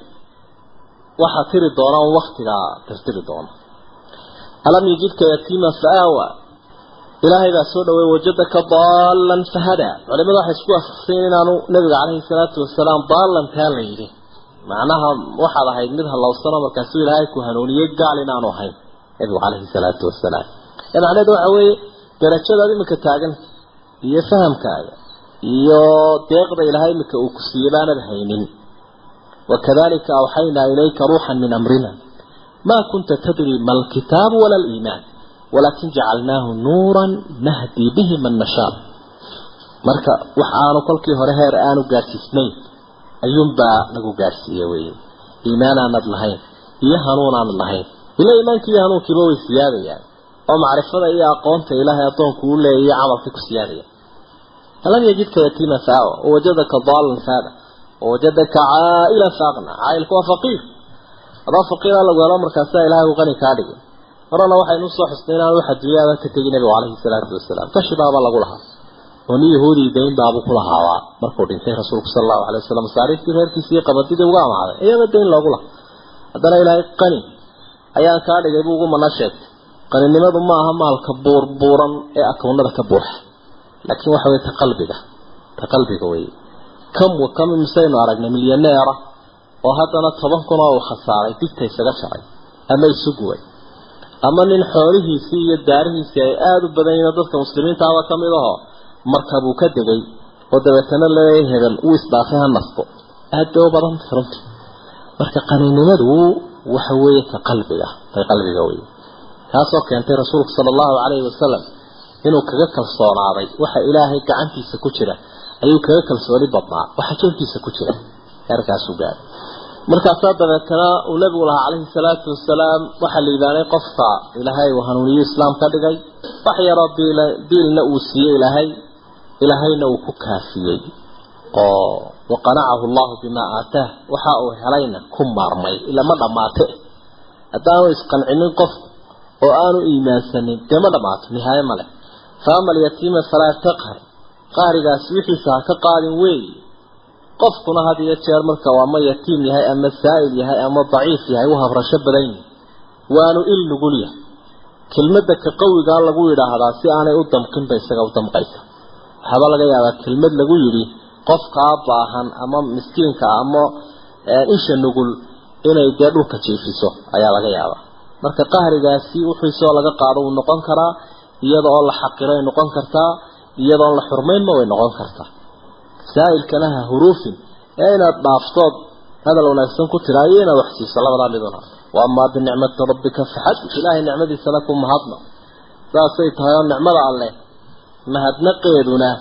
waxaa tiri doona un waktigaa tirtiri doona. Alam yajidka yatiima fa-aawa ilaahay baa soo dhaweey wajadaka daalan fahadaa culimada waxay isku waafaqsayen inaanu nabiga caleyhi salaatu wasalaam daalantaa la yidhi. Macnaha waxaad ahayd mid halowsano markaasuu ilaahay ku hanuuniyey gaal inaanu ahayn nabigu caleyhi salaatu wasalaam ee macnaheedu waxa weeye darajadaad iminka taagan iyo fahamkaaga iyo deeqda ilaahay iminka uu ku siiyey baanad haynin. Wakadalika awxaynaa ilayka ruuxan min amrina. Ma kunta tadri ma alkitaabu wala aliimaan walakin jacalnaahu nuuran nahdii bihi man nashaa. Marka wax aanu kolkii hore heer aanu gaadhsiisnayn ayuunbaa nagu gaadhsiiye weye iimaan aanad lahayn iyo hanuun aanad lahayn. Ila iimaankii iyo hanuunkiiba way siyaadayaan. Oo macrifada iyo aqoonta ilaahay addoonku u leeyayo camalka ku siyaadaya. Alam yajidka yatiima faawa wawajadaka daalan faada wawajadaka caa'ilan faaqna caa'ilku waa faqiir. Adoo faqiira lagu helo markaasaa ilaahay uu qani kaa dhigay horena waxaynu u soo xusnay inaan wax adduunyada ka tegin nabigu caleyhi salaatu wasalaam. Kashibaaba lagu lahaa. Oo nin yahuudii dayn baabu ku lahaabaa markuu dhintay rasuulku sala allahu alay wasalam masaariiftii reerkiisii qabadidii uga amaaday. Iyada dayn loogu laha haddana ilaahay qani. Ayaan kaa dhigay buu ugu mana sheegtay qaninimadu ma aha maalka buurbuuran ee akownada ka buuxa. Laakiin waxa weye ta qalbiga. Ta kam wa kam misaynu aragnay milyaneera oo haddana toban kun oo uu khasaaray digta isaga jaray ama isu guway ama nin xoolihiisii iyo daarihiisii ay aada u badan yihiin dadka muslimiintaaba ka mid aho. Markabuu ka degay oo dabeetana leeyahay hebel uu isdhaafay ha nasto. Aada bay u badantay runtii. Marka qaninimadu waxa weeye ta qalbiga tay qalbiga wey taasoo keentay rasuulku sala allahu calayhi wasalam inuu kaga kalsoonaaday. Waxa ilaahay gacantiisa ku jira ayuu kaga kalsooni badnaa. Waxa jeebkiisa ku jira heerkaasuu gaaray markaasaa dabeetana uu nabigu lahaa calayhi salaatu wasalaam waxaa liibaanay qofka ilaahay uu hanuuniyo islaam ka dhigay wax yaroo diil diilna uu siiyey ilaahay ilaahayna uu ku kaafiyey. Oo waqanacahu allahu bimaa aataah waxa uu helayna ku maarmay ila ma dhammaate haddaanu isqancinin qof oo aanu iimaansanin dee ma dhammaato nihaaye ma leh. Faama alyatiima falaa taqhar. Qaarigaasi wixiisa ha ka qaadin weeyi qofkuna had iyo jeer marka uu ama yatiim yahay ama saa'il yahay ama daciif yahay u habrasho badan yihi waanu il nugul yahay. Kelmadda ka qawigaa lagu yidhaahdaa si aanay u damqinba isaga u damqaysa waxaaba laga yaabaa kelmad lagu yidhi qofkaa baahan ama miskiinka ama isha nugul inay dee dhulka jiifiso ayaa laga yaabaa. Marka qahrigaasi wuxuisoo laga qaado wuu noqon karaa iyada oo la xaqiray noqon kartaa iyadoon la xurmaynna way noqon kartaa saa'ilkana ha huruufin ee inaad dhaaftood hadal wanaagsan ku tiraa iyo inaad wax siiso labadaa miduna wa binicmati rabbika faxadid ilaahay nicmadiisana ku mahadna. Saasay tahay oo nicmada alleh mahadnaqeeduna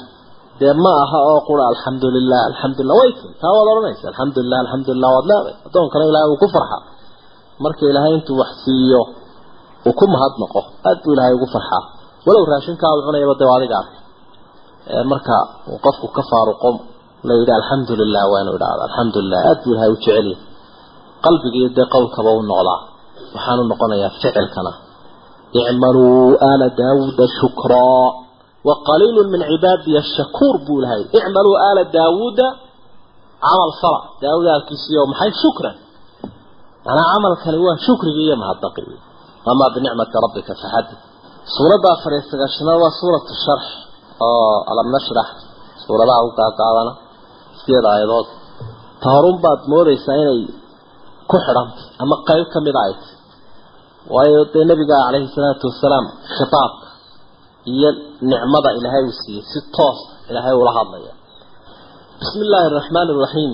dee ma aha oo qura alxamdulilah alxamdulilah way tin taa waad odhanaysa alxamdulilah alxamdulilah waad leeday addoonkana ilaahay uu ku farxa marka ilaahay intuu wax siiyo uu ku mahadnaqo aad buu ilaahay ugu farxaa. Walow raashinkaadu cunayaba dee adiga arkay marka uu qofku ka faaruqo la yidhaha alxamdulilah waanu idhaahda alxamdulilah aad buu ilahay u jecel yahay. Qalbigiiyo dee qowlkaba u noqdaa waxaanu noqonayaa ficilkana. Icmaluu aala daawuuda shukraa wa qaliilu min cibaadiya shakuur buu ilahay icmaluu aala daawuuda camal fala. Daawuud aalkiisiiyo maxay? Shukran. Manaa camal kale waa shukrigii iyo mahadnaqi amaa binicmati rabbika faxadi suuraddaa fariisagaashnimada waa suuratu sharx oo alam nashrax suuradaha u gaagaabana sideeda aayadood ta horun baad moodaysaa inay ku xidhantay ama qayb ka mid ay tahy waayo dee nabiga calayhi salaatu wasalaam khitaabka iyo nicmada ilaahay uu siiyey si toos ilaahay ula hadlaya. Bismi illaahi araxmaani iraxiim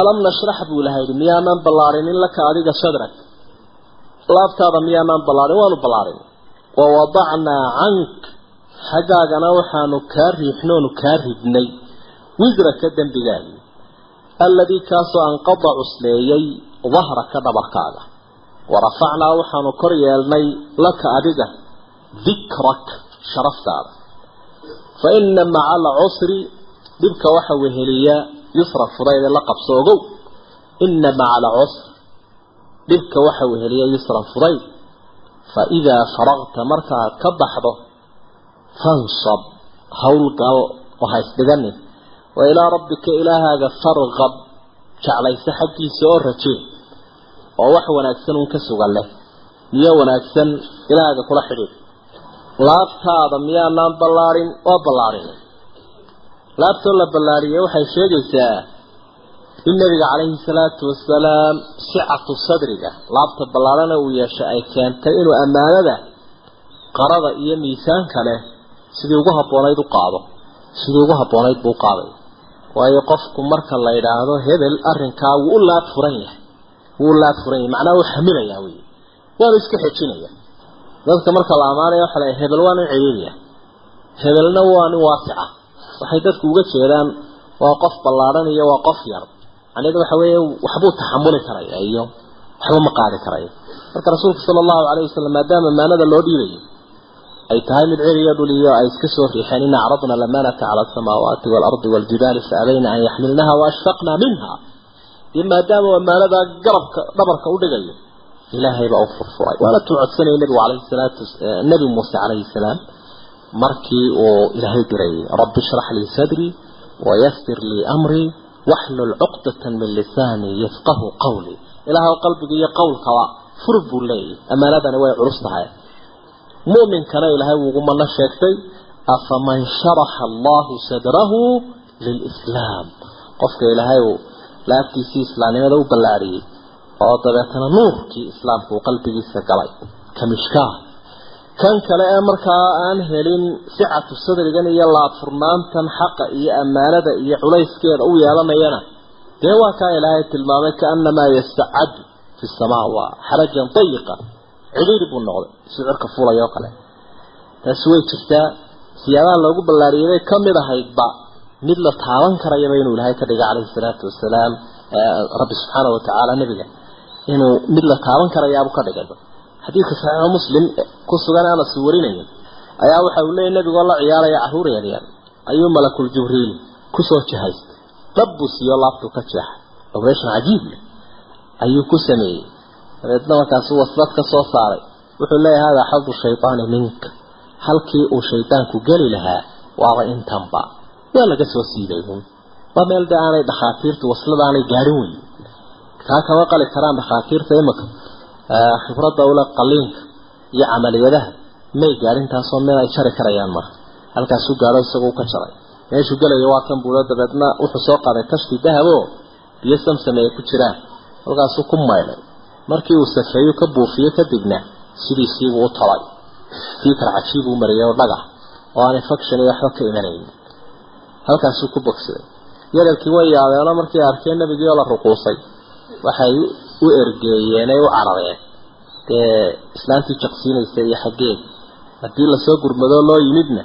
alam nashrax buu ilahay yidhi miyaanaan ballaarinin laka adiga sadrak laabtaada miyaanaan ballaarin? Waanu ballaarin. Wa wadacnaa cank xaggaagana waxaanu kaa riixnoonu kaa ridnay. Wisraka dembigaagii alladii kaasoo anqada cusleeyey dahraka dhabarkaaga. Warafacnaa waxaanu kor yeelnay laka adiga dikrak sharaftaada. Fa ina maca alcusri dhibka waxa weheliya yusra fudayde la qabso ogow ina maca alcusr dhibka waxa weheliya yusra fudayd. Fa idaa faraqta markaad ka baxdo fansab howlgal oo ha isdhiganin wa ilaa rabbika ilaahaaga farqab jeclaysa xaggiisa oo rajee oo wax wanaagsan uun ka sugan leh niyo wanaagsan ilaahaga kula xidhiid laabtaada miyaanaan ballaarin oo ballaarin laabtoo la ballaariyey waxay sheegaysaa in nabiga calayhi salaatu wasalaam sicatu sadriga laabta ballaarana uu yeeshay ay keentay inuu ammaanada qarada iyo miisaanka leh sidii ugu habboonayd u qaado? Sidii ugu habboonayd buu qaaday? Waayo qofku marka la yidhaahdo hebel arrinkaa wuu u laab furan yahay. Wuu u laab furan yahay. Macnaha uu xamilayaa wey waanu iska xejinaya. Dadka marka la amaanaya waxa la hebel waa nin ciriiriya hebelna waa nin waasica. Waxay dadku uga jeedaan waa qof ballaadhan iyo waa qof yar. Macnaheedu waxa weeye waxbuu taxamuli karaya iyo waxba ma qaadi karayo. Marka rasuulku sala allahu calayhi wasalam maadaama amaanada loo dhiibayo ay tahay mid ciriyo dhul iyo ay iska soo riixeen ina acradna alamanata cala asamaawaati waalardi waaljibaali faabayna an yaxmilnaha waashfaqna minha. Iyo maadaama amaanada garabka dhabarka u dhigayo ilaahay baa u furfuray. Waana tuu codsanayay nabigu calayhi salaatu nabi muuse calayhi salaam markii uu ilaahay dirayay rabbi shrax lii sadrii wayasir lii amrii waxlul cuqdatan min lisaanii yafqahu qawlii ilaahw qalbiga iyo qowlkaba fur buu leeyahy amaanadani way culus tahay mu'minkana ilaahay wuugu mana sheegtay afaman sharaxa allahu sadrahu lilislaam. Qofka ilaahay uu laabtiisii islaamnimada u ballaariyey oo dabeetana nuurkii islaamka uu qalbigiisa galay kamishkaa kan kale ee markaa aan helin sicatu sadrigan iyo laabfurnaantan xaqa iyo ammaanada iyo culayskeeda u yeelanayana dee waa kaa ilaahay tilmaamay kaanamaa yastacadu fi samaa waa xarajan dayiqa cidhiiri buu noqday sicirka fulay oo kale. Taasi way jirtaa siyaabaha loogu ballaariyay bay ka mid ahaydba mid la taaban karayaba inuu ilaahay ka dhigay calayhi salaatu wasalaam rabbi subxaana watacaala nebiga. Inuu mid la taaban karayaabu ka dhigayba xadiidka saxiixu muslim ku sugan anas warinaya ayaa waxa uu leeyahy nebigoo la ciyaaraya carruur yaryar ayuu malakul jibriil ku soo jahaystay dab buu siiyo laabtuu ka jeexay. Operation cajiib leh ayuu ku sameeyey dabeedna markaasu waslad ka soo saaray. Wuxuu leeyahay hada xadu shaytaani minka halkii uu shaydaanku geli lahaa waaba intanba. Waa laga soo siiday un waa meel de aanay dhakhaatiirtu waslada aanay weyn. Kaa kama qali karaan dhakhaatiirta imika khibradda ule qaliinka iyo camaliyadaha may gaadhin taasoo meel ay jari karayaan marka halkaasuu gaadho isagoo ka jaray. Meeshuu gelaya waa kan buulo dabeedna wuxuu soo qaaday tashti dahabo biyo samsam ay ku jiraan. Halkaasuu ku maydhay markii uu safeeyo ka buufiyo kadibna sidiisiibuu u tolay. Fiikar cajiib uu mariyay oo dhagax oo aan infection iyo waxba ka imanayn halkaasuu ku bogsaday. Yararkii way yaabeeno markii arkeen nabigii oo la ruquusay. Waxay u ergeeyeen ay u carareen. Dee islaantii jaqsiinaysa iyo xaggeed haddii la soo gurmadoo loo yimidna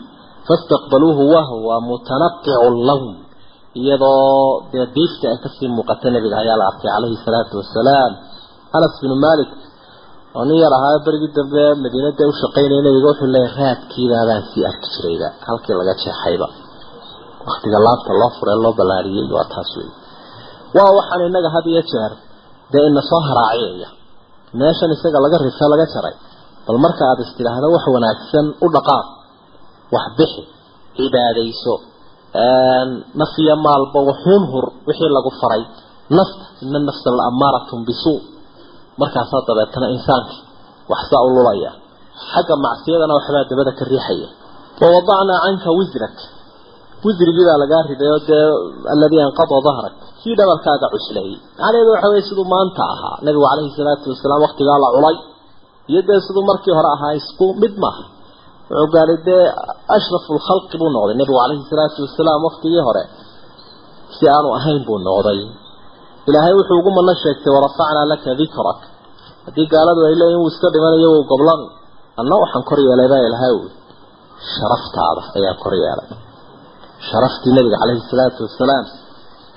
fastaqbaluuhu wahwa mutanaqicu lawn iyadoo dee diifta ay ka sii muuqata nabiga ayaa la arkay calayhi salaatu wasalaam anas binu malik oo nin yar ahaa berigii dambe madiinada u shaqaynaya nabiga wuxuu leeyahy raadkiibaabaan sii arki jirayba halkii laga jeexayba. Waktiga laabta loo furee loo ballaariyey waa taas wey waa waxaan inaga had iyo jeer dee ina soo meeshan isaga laga rife laga jaray. Bal marka aada istidhaahdo wax wanaagsan u dhaqaaq. Wax bixi cibaadayso. Naf iyo maalba wuxuun hur wixii lagu faray. Nafta ina nafsa la amaaratun bisuu markaasaa dabeetana insaankii waxsaa u lulaya. Xagga macsiyadana waxbaa dabada ka riixaya. Wawadacnaa canka wisrak wisrigii baa lagaa riday dee alladii anqada dahrak kii dhabarkaaga cuslayay macnaheedu waxa weye siduu maanta ahaa. Nabigu calayhi salaatu wasalaam waktigaa la culay. Iyo dee siduu markii hore ahaa isku mid maaha wuxuu gaaray dee ashrafu lkhalqi buu noqday. Nabigu calayhi salaatu wasalaam waktigii hore si aanu ahayn buu noqday. Ilaahay wuxuu ugu mana sheegtay warafacnaa laka dikrak haddii gaaladu ay leeyihiin wuu iska dhimanayo wuu goblan. Anna waxaan kor yeelay baa ilahay ui sharaftaada ayaan kor yeelay. Sharaftii nabiga calayhi salaatu wasalaam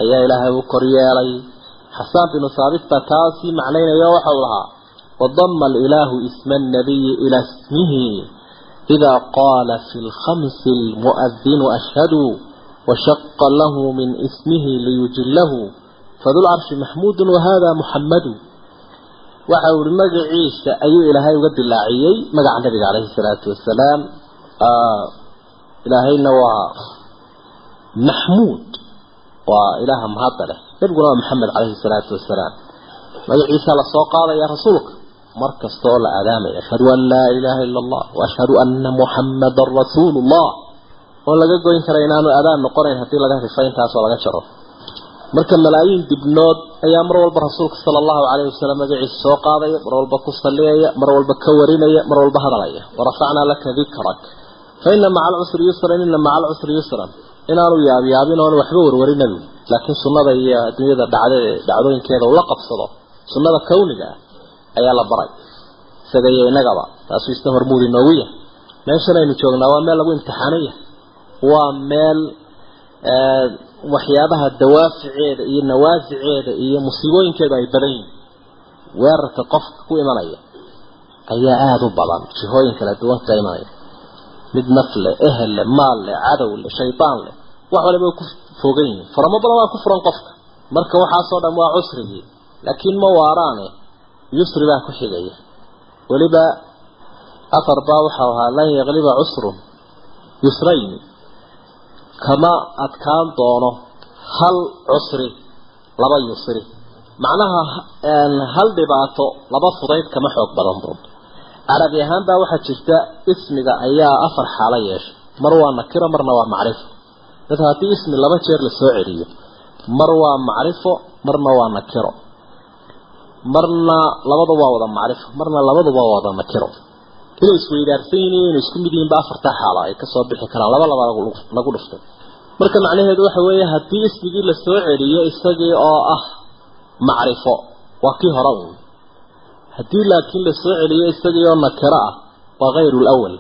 ayaa ilaahay u kor yeelay. Xasaan binu saabit baa taa sii macnaynayo waxau lahaa wadama alilaahu isma annabiyi ilaa ismihi idaa qaala fi lkhamsi almu'adinu ashhadu washaqa lahu min ismihi liyujilahu fadulcarshi maxmuudun wahada muxammadu waxa uu ihi magaciisa ayuu ilaahay uga dilaaciyey. Magaca nabiga calayhi salaatu wasalaam ilaahayna waa maxmuud. Waa ilaaha mahadda leh. Nabiguna waa maxamed calayhi salaatu wasalaam magaciisa la soo qaadaya rasuulka mar kasta oo la aadaamaya ashhadu an laa ilaaha ila allah waashhadu ana muxammadan rasuulu llah oon laga goyn kara inaanu adaan noqonayn haddii laga rifo intaasoo laga jaro marka malaayiin dibnood ayaa mar walba rasuulka sala allahu calayhi wasalam magaciisa soo qaadaya mar walba ku salliyaya mar walba ka warinaya mar walba hadalaya. Warafacnaa laka dikrak fa ina maca alcusri yusran ina maca alcusri yusran. Inaanu yaabyaabin oonu waxba warwarin nabigu laakiin sunnada iyo adduunyada dhacda dhacdooyinkeeda ula qabsado sunnada kawniga ah ayaa la baray. Isaga iyo innagaba taasuu isna hormuud inoogu yahay. Meeshan aynu joognaa waa meel lagu imtixaanaya. Waa meel waxyaabaha dawaaficeeda iyo nawaasiceeda iyo musiibooyinkeeda ay badan yihiin weerarka qofka ku imanaya ayaa aada u badan jihooyin kala duwan ka imanaya. Mid naf leh ehel leh maal leh cadow leh shaydaan leh wax waliba way ku fogan yihiin. Faramo badan waa ku furan qofka. Marka waxaasoo dhan waa cusrigii. Laakiin ma waaraane yusri baa ku xigaya. Weliba afar baa waxau ahaa lan yakliba cusrun yusrayni kama adkaan doono hal cusri laba yusri. Macnaha hal dhibaato laba fudayd kama xoog badan doonto carabi ahaan baa waxaa jirta ismiga ayaa afar xaalo yeeshay mar waa nakiro marna waa macrifo. Dadka haddii ismi laba jeer la soo celiyo mar waa macrifo marna waa nakiro. Marna labadu waa wada macrifo marna labaduba waa wada nakiro inay isweydaarsan yihiin inay isku mid yihiinba afartaa xaalo ay ka soo bixi karaan laba laba lagu dhuftay marka macnaheedu waxa weeye haddii ismigii la soo celiyo isagii oo ah macrifo waa kii hore uun. Haddii laakiin la soo celiyo isagii oo nakiro ah waa hayru lawal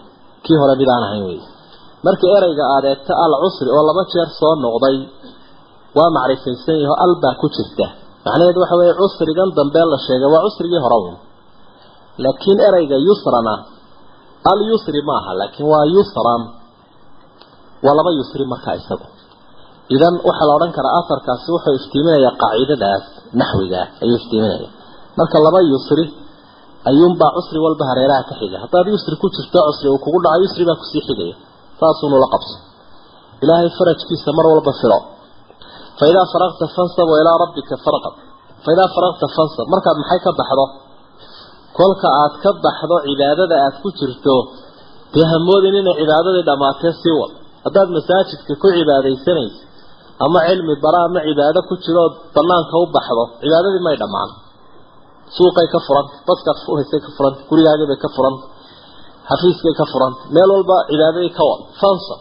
kii hore mid aan ahayn wey marka ereyga aad eegto al cusri oo laba jeer soo noqday waa macrifaysan yaho al ku jirta. Macnaheedu waxa weeye cusrigan dambe la sheegay waa cusrigii hore uun. Laakiin ereyga yusrana al yusri maaha laakiin waa yusran waa laba yusri markaa isagu. Idan waxaa la odhan karaa afarkaasi wuxuu iftiiminayaa qaacidadaas naxwiga ayuu iftiiminaya marka laba yusri ayuunbaa cusri walba hareeraha ka xiga. Haddaad yusri ku jirto cusri uu kugu dhaco yusri baa ku sii xigaya saasuunu la qabso. Ilaahay farajkiisa mar walba filo fa faraqta fansab ilaa rabbika farqab fa faraqta fansab. Markaad maxay ka baxdo kolka aad ka baxdo cibaadada aad ku jirto dee hamoodin inay cibaadadii dhammaatee sii wad. Haddaad masaajidka ku cibaadaysanayso ama cilmi bara ama cibaado ku jirood banaanka u baxdo cibaadadii may dhammaan. Suuqay ka furanta baskaad fuhaysay ka furanta gurigaagibay ka furanta xafiiskay ka furanta meel walba cibaadadii ka wad. Fansab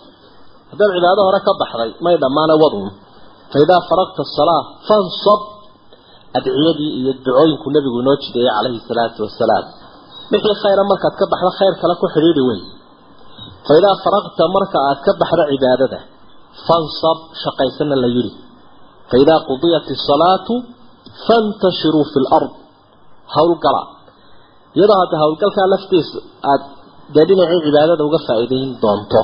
haddaad cibaado hore ka baxday may dhammaane wadun fa idaa faraqta asalaa fansab adciyadii iyo ducooyinku nabigu inoo jideeyey calayhi salaatu wasalaam. Wixii khayra markaad ka baxdo khayr kale ku xidhiidhi wey fa idaa faraqta marka aad ka baxdo cibaadada fansab shaqaysana la yidhi. Fa idaa qudiyat isalaatu fantashiruu fi lard howlgala iyadoo hadda howlgalkaa laftiisa aada dee dhinacii cibaadada uga faa'iidayn doonto.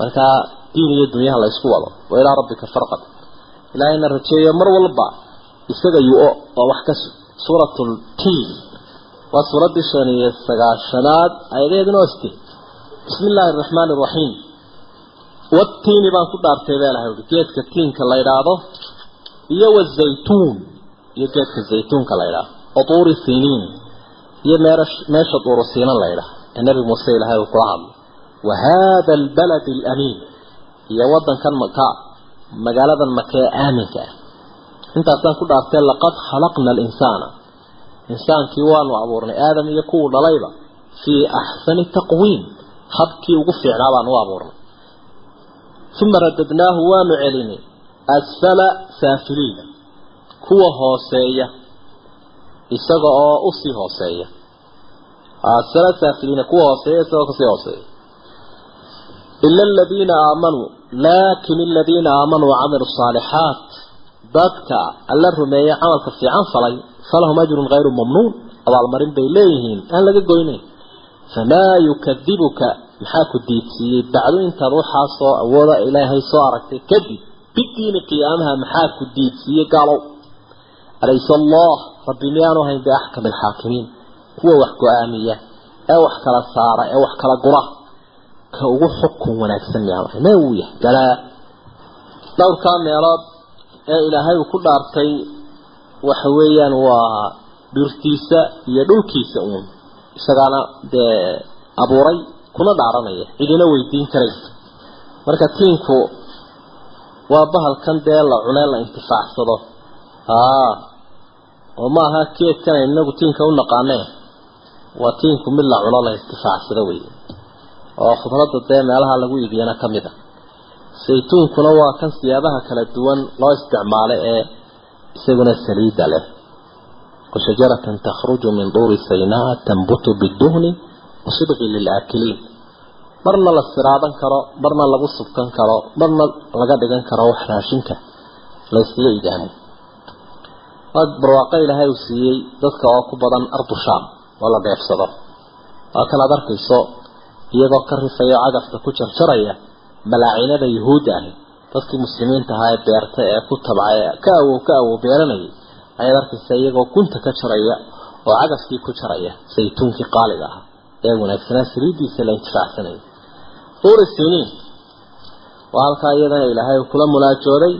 Markaa diin iyo dunyaha la ysku wado. Wa ilaa rabbika farqad. Ilaahayna rajeeyo mar walba isaga yu-o oo wax ka suuratul tiin. Waa suuraddii shan iyo sagaashanaad ayadeeduna oste bismi illaahi araxmaani araxiim watiini baan ku dhaartay baa ilahay ui geedka tiinka la idhaahdo iyo wazaytuun iyo geedka zaytuunka la idhaahdo otuuri siniin iyo meesha duurusiinan la ydhaah ee nabi muuse ilaahay uu kula hadlo wa hada albalad alamiin iyo wadankan maka magaaladan maka aaminka ah intaasaan ku dhaartee laqad khalaqna alinsaana insaankii waanu abuurnay aadam iyo kuwuu dhalayba fii axsani taqwiim habkii ugu fiicnaa baanu abuurnay. Uma radadnaahu waanu celinay asfala saafiliina kuwa hooseeya isaga oo u sii hooseeya. Asfala saafiliina kuwa hooseeya isagoo ka sii hooseeya. Ila aladiina aamanuu laakin aladiina aamanuu wacamilu saalixaat dadka alla rumeeyey camalka fiican falay falahum ajrun hayru mamnuun abaalmarin bay leeyihiin aan laga goynayn. Famaa yukadibuka maxaa ku diidsiiyey bacdu intaad waxaasoo awooda ilaahay soo aragtay kadib bidiini qiyaamaha maxaa ku diidsiiyey gaalow? Alaysa allah rabbi miyaanu hayn biaxkami alxaakimiin kuwa wax go'aamiya ee wax kala saara ee wax kala gura ka ugu xukun wanaagsan miyaanu hayn mee wuu yahay galaa. Dhowrkaa meelood ee ilaahay uu ku dhaartay waxa weeyaan waa dhurtiisa iyo dhulkiisa uun. Isagaana dee abuuray kuna dhaaranaya cidina weydiin karaysa marka tiinku waa bahalkan dee la cunee la intifaacsado. Haa oo ma aha keedkan inagu tiinka u naqaanee waa tiinku mid la cuno la intifaacsado wey oo khudradda dee meelaha lagu iibiyana ka mid a saytuunkuna waa kan siyaabaha kala duwan loo isticmaalo ee isaguna saliida leh. Washajaratan takhruju min duuri saynaa tanbutu biduhni wasibqi lilaakiliin marna la siraadan karo marna lagu subkan karo marna laga dhigan karo wax raashinka layskaga idaamo waa barwaaqo ilaahay uu siiyey dadka oo ku badan ardu shaam oo la dheefsado waa kan aad arkayso iyagoo ka rifaya cagafka ku jarjaraya malaacinada yuhuudda ahi dadkii muslimiinta ahaa ee beerta ee ku tabcay ka awow ka awow beeranayay ayaad arkaysa iyagoo gunta ka jaraya oo cagafkii ku jaraya saytuunkii qaaliga ahaa ee wanaagsanaa saliiddiisa la intifaacsanaya duuri siniin waa halkaa iyadana ilaahay uu kula munaajooday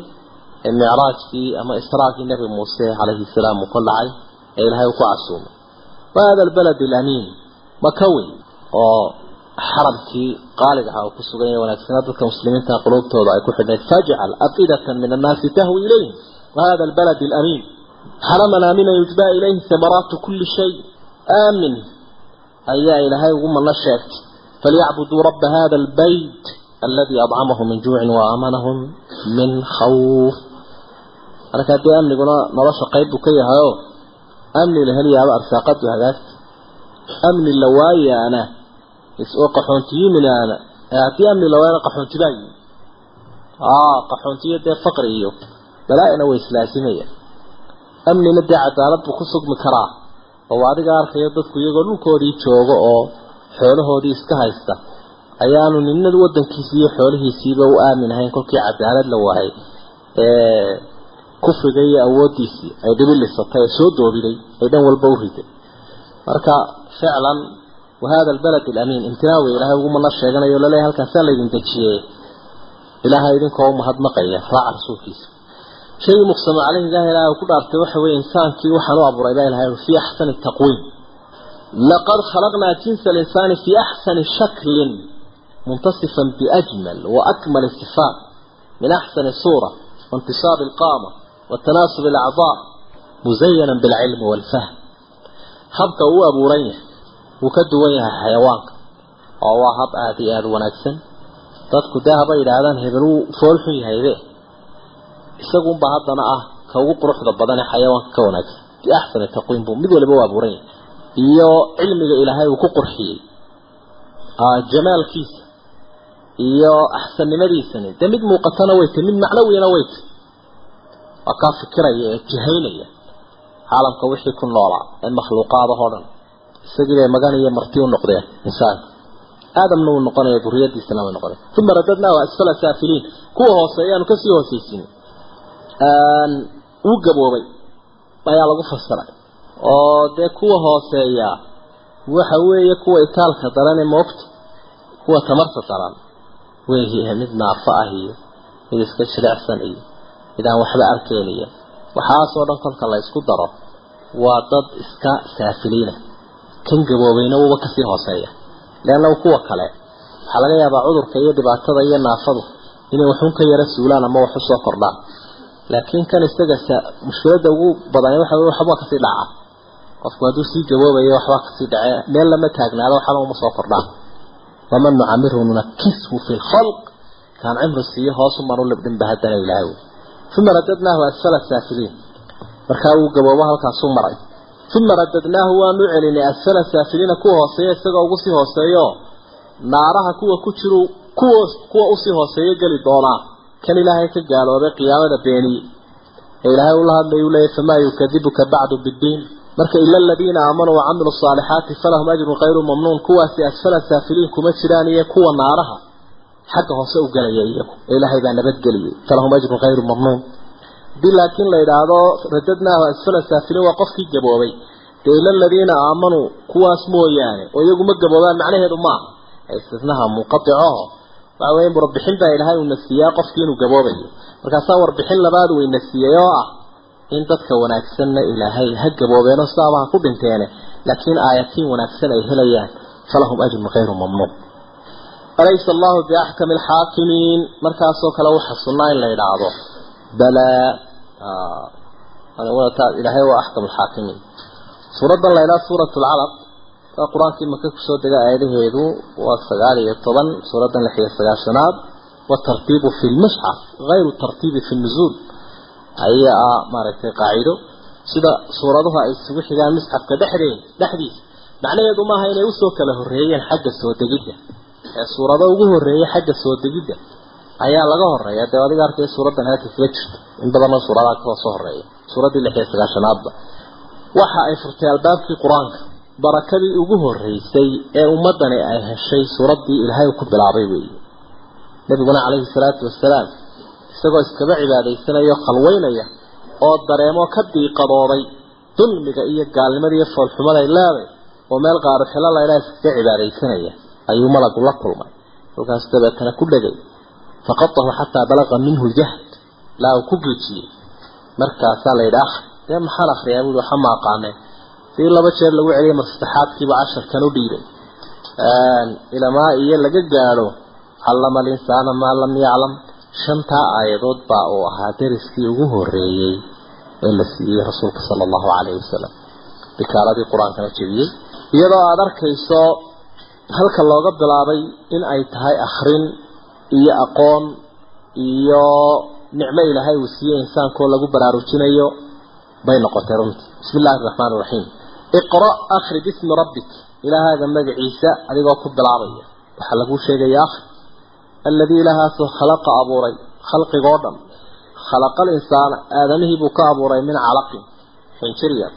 ee micraajkii ama israagii nebi muuse calayhi salaam uu ka dhacay ee ilaahay uu ku casuumay. Wa hada albalad alamiin makawi oo xaramkii qaaliga ahaa uu ku sugan yahay wanaagsanaa dadka muslimiinta quluubtooda ay ku xidhnayd fajcal afidatan min annaasi tahwi ilayhim wahada albalad alamiin xaraman aamina yujbaa ilayhi samaraatu kulli shay aamin ayaa ilaahay ugu mana sheegtay. Falyacbuduu rabba hada albayt aladi adcamahum min juucin waaaamanahum min khawf. Marka dee amniguna nolosha qayb buu ka yahayo amni la heliyaaba arsaaqadu hagaagta amni la waayaana oo qaxoontiyiminaana haddii amni la waayana qaxoontibaa yimi qaxoontiyo dee faqri iyo. Balaa-ina way islaasimaya. Amnina dee cadaalad buu ku sugmi karaa. Oo adiga arkayo dadku iyagoo dhulkoodii jooga oo xoolahoodii iska haysta ayaanu nina wadankiisii iyo xoolihiisiiba u aamin ahayn kolkii cadaalad la waayay. Ee kufriga iyo awoodiisii ay dhibilisatay ee soo doobiday ay dhan walba u riday. Marka ficlan wahada albalad alamiin imtinaawi ilaahay ugumana sheeganayo la leeyahay halkaasaa laydin dejiyey ilaahay idinkoo umahadnaqaya raaca rasuulkiisa shaygii muqsamo caleyhi ilaah ilahay ku dhaartay waxa weeye insaankii waxaan u abuuray baa ilahay fii axsani taqwiim laqad khalaqnaa jinsa alinsaani fii axsani shaklin muntasifan biajmal waakmali sifaat min axsani suura waintisaabi alqaama watanaasub alacdaa muzayanan bilcilmi waalfahm habka uu abuuran yahay wuu ka duwan yahay xayawaanka. Oo waa hab aada iyo aada wanaagsan. Dadku dee haba yidhaahdaan hebel wuu foolxun yahaybe isagunbaa haddana ah ka ugu quruxda badan ee xayawaanka ka wanaagsan. Biaxsani taqwiim buu mid waliba u abuuran yahay. Iyo cilmiga ilaahay uu ku qurxiyey. Jamaalkiisa. Iyo axsannimadiisani dee mid muuqatana way tay mid macnawiyana way tay waa kaa fikiraya ee jihaynaya caalamka wixii ku noolaa ee makhluuqaadahoo dhan isagii bay magan iyo marti u noqdeen insaanka aadamna uu noqonaya duriyadiisana way noqonaya uma radadnaahu asfala saafiliin. Kuwa hoose ayaanu ka sii hoosaysin. Uu gaboobay. Ayaa lagu fasiray oo dee kuwa hooseeya waxa weeye kuwa itaalka daran ee moogta kuwa tamarta daran. Weeye mid naafo ah iyo mid iska jilicsan iyo mid aan waxba arkayn iyo. Waxaasoo dhan kolka la isku daro. Waa dad iska saafiliina kan gaboobayna wuuba ka sii hooseeya. Leanna kuwa kale waxaa laga yaabaa cudurka iyo dhibaatada iyo naafadu inay waxun ka yara suulaan ama wax u soo kordhaan laakiin kan isaga mushkilada ugu badan waxa wey waxbaa ka sii dhaca. Qofku hadduu sii gaboobayo waxbaa ka sii dhace meel lama taagnaado waxba uma soo kordhaan waman nucamirhu nunakishu fi lkhalq kaan cimri siiyo hoosu manu libdhinba haddana ilaahay uma radadnaahu asfala saafiliin markaa wuu gaboobo halkaasuu maray uma radadnaahu waanu celinay asfala saafiliina kuwa hooseeya isagoo ugu sii hooseeyo. Naaraha kuwa ku jiru kuwa kuwa u sii hooseeyo geli doonaa. Kan ilaahay ka gaaloobay qiyaamada beeniye ee ilaahay ula hadlay uu leeyahy famaa yukadibuka bacdu biddiin. Marka ila aladiina aamanuu wacamiluu saalixaati falahum ajrun khayru mamnuun. Kuwaasi asfala saafiliin kuma jiraan iyo kuwa naaraha. Xagga hoose u galaya iyagu. Ee ilaahay baa nabadgeliyey falahum ajrun khayru mamnuun haddii laakiin la yidhaahdo radadnaahu asfala saafiliin waa qofkii gaboobay. Dee ila aladiina aamanuu kuwaas mooyaane oo iyagu ma gaboobaan macnaheedu maaha istisnaha munqaticaho waxa weeye warbixin baa ilaahay uuna siiyaa qofkii inuu gaboobayo. Markaasaa warbixin labaad weyna siiyey oo ah in dadka wanaagsanna ilaahay ha gaboobeeno sidaaba ha ku dhinteene laakiin aayatiin wanaagsan ay helayaan falahum ajrun khayru mamnuun alaysa allahu biaxkami alxaakimiin markaasoo kale waxa sunnaa in la yidhaahdo balaa ilaahay waa axkam alxaakimiin suuraddan la yidhaha suurat lcalaq waa qur'aankii maka ku soo dega aayadaheedu waa sagaal iyo toban suuradan lix iyo sagaashanaad watartiibu fi lmusxaf hayru tartiibi fi nuzuul ayaa maaragtay qaacido sida suuraduhu ay isugu xigaan musxafka dhexdeen dhexdiisa macnaheedu maaha inay u soo kala horeeyeen xagga soo degidda ee suurado ugu horreeya xagga soo degidda ayaa laga horreeya dee adiga arkay suuraddan halka kaga jirta. In badanoo suuradaha ka soo soo horreeya suuraddii lix sagaashanaadba waxa ay furtay albaabkii qur'aanka. Barakadii ugu horeysay ee ummadani ay heshay suuraddii ilaahay ku bilaabay weeye. Nabiguna calayhi salaatu wasalaam isagoo iskaba cibaadaysanayo khalweynaya oo dareemo ka diiqadooday dulmiga iyo gaalnimada iyo foolxumada ay leeday oo meel qaaruxilo laydhaa iskaga cibaadaysanaya ayuu malagu la kulmay. Halkaas dabeetana ku dhegay balaqa minhu jahd laa uu ku geejiyey. Markaasaa la yidhi akhri dee maxaan akhriyaa? Buui waxa ma aqaaneen sii laba jeer lagu celiyay mar saddexaadkiiba casharkan u dhiibay. Ilamaa iyo laga gaadho callama alinsaana maa lam yaclam shantaa aayadood baa uu ahaa dariskii ugu horeeyey ee la siiyey rasuulka sala allahu calayhi wasalam bikaaladii qur'aankana jebiyey. Iyadoo aada arkayso halka looga bilaabay in ay tahay akhrin iyo aqoon iyo nicmo ilaahay uu siiyey insaankoo lagu baraarujinayo bay noqotay runtii. Bismi illaahi araxmaan iraxiim iqra akhri bismi rabbik. Ilaahaaga magaciisa adigoo ku bilaabaya. Waxaa laguu sheegaya akhri alladii ilaahaasoo khalaqa abuuray khalqigoo dhan. Khalaqa alinsaana aadamihii buu ka abuuray min calaqin xinjiriya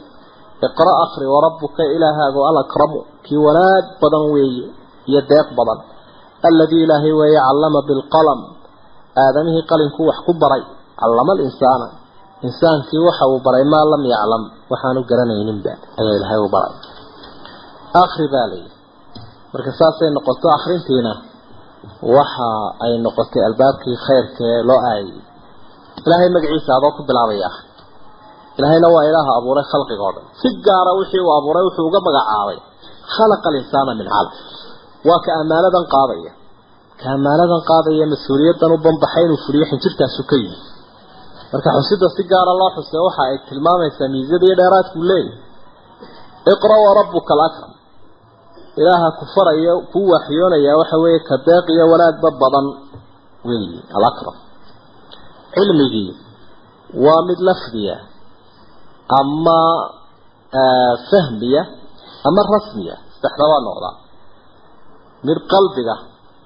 iqra akhri warabbuka ilaahaago alakramu. Kii wanaag badan weeye iyo deeq badan alladii ilaahay weeye callama bilqalam aadamihii qalinkuu wax ku baray callama alinsaana insaankii waxa uu baray maa lam yaclam waxaanu garanayninba ayaa ilaahay u baray akhri baa layidhi marka saasay noqoto akhrintiina waxa ay noqotay albaabkii khayrka ee loo aayay ilaahay magaciisa adoo ku bilaabaya akhri ilaahayna waa ilaaha abuuray khalqiga oo dhan si gaara wixii uu abuuray wuxuu uga magacaabay khalaqa alinsaana min calaq waa ka ammaanadan qaadaya. Ka ammaanadan qaadaya mas'uuliyaddan u banbaxay inuu fuliyo xinjirtaasu ka yimi marka xusida si gaara loo xusay waxa ay tilmaamaysaa miisada iyo dheeraadku leeyahy iqra wa rabbuka alakram ilaaha ku faraya kuu waxyoonaya waxa weeye ka deeq iyo wanaagba badan weeyi alakram cilmigii waa mid lafdiya ama fahmiya ama rasmiya. Saddexdabaa noqdaa mid qalbiga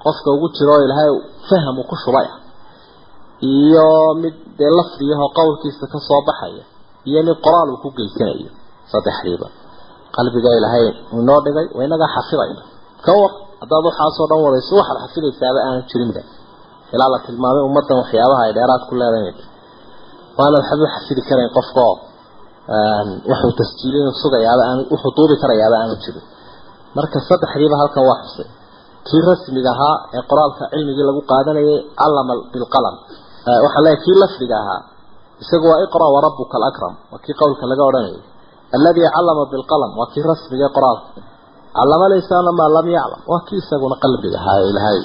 qofka ugu jiro ilaahay fahamu ku shubay ah iyo mid dee lafdiyahoo qowlkiisa ka soo baxaya iyo mid qoraal uu ku geysanayo saddexdiiba. Qalbiga ilaahay inoo dhigay waa inagaa xafidayna ka war haddaad waxaasoo dhan wadayso waxaad xafidaysaaba aanu jirinba ilaa la tilmaamay ummaddan waxyaabaha ay dheeraad ku leedahay. Waanad waxba xafidi karayn qofkaoo wuxuu tasjiilin sugayaaba aan wuxuu duubi karayaaba aanu jirin. Marka saddexdiiba halkan waa xusay kii rasmiga ahaa ee qoraalka cilmigii lagu qaadanayay callama bilqalam waxaan leeyahay kii lafdiga ahaa. Isagu waa iqra wa rabbuka alakram waa kii qowlka laga odhanayay. Alladii callama bilqalam waa kii rasmiga ee qoraalka. Callama alinsaana maa lam yaclam. Waa kii isaguna qalbiga ahaa ilahay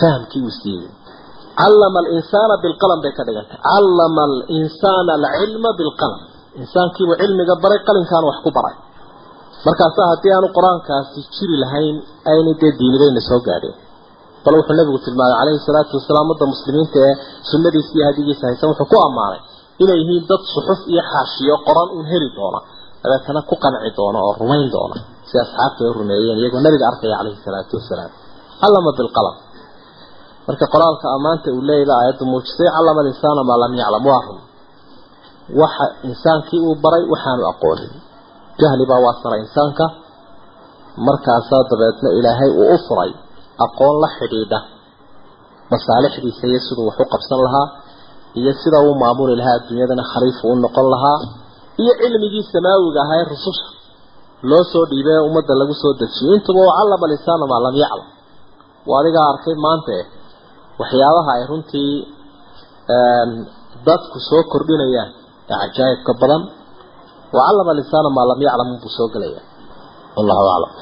fahamkii uu siiyey. Callama alinsaana bilqalam bay ka dhigantay callama alinsaana alcilma bilqalam insaankiibuu cilmiga baray qalinkaanu wax ku baray markaasa haddii aanu qur'aankaasi jiri lahayn ayna dee diinidayna soo gaadheen bal wuxuu nabigu tilmaamay calayhi salaatu wasalaam wadda muslimiinta ee sunnadiisa iyo hadigiisa haysan wuxuu ku ammaanay inay yihiin dad suxuf iyo xaashiyo qoran uun heli doona dabeetana ku qanci doona oo rumayn doona si asxaabta ay rumeeyeen iyagoo nabiga arkaya calayhi salaatu wasalaam. Callama bilqalam. Marka qoraalka ammaanta uu leeyahay aayaddu muujisay callama alinsaana maa lam yaclam waa run. Waxa insaankii uu baray waxaanu aqoonin jahli baa waasara insaanka. Markaasaa dabeedna ilaahay uu u furay aqoon la xidhiidha. Masaalixdiisa iyo siduu wax u qabsan lahaa iyo sida uu maamuli lahaa adduunyadana khaliifu u noqon lahaa iyo cilmigii samaawiga ahaa ee rususha loo soo dhiibay ee ummadda lagu soo dejiyey intuba u callama lisaana maa lam yaclam. Waa adigaa arkay maanta eh waxyaabaha ay runtii dadku soo kordhinayaan ee cajaa'ibka badan lisaana maa lam yaclam unbuu soo gelaya. Wallahu aclam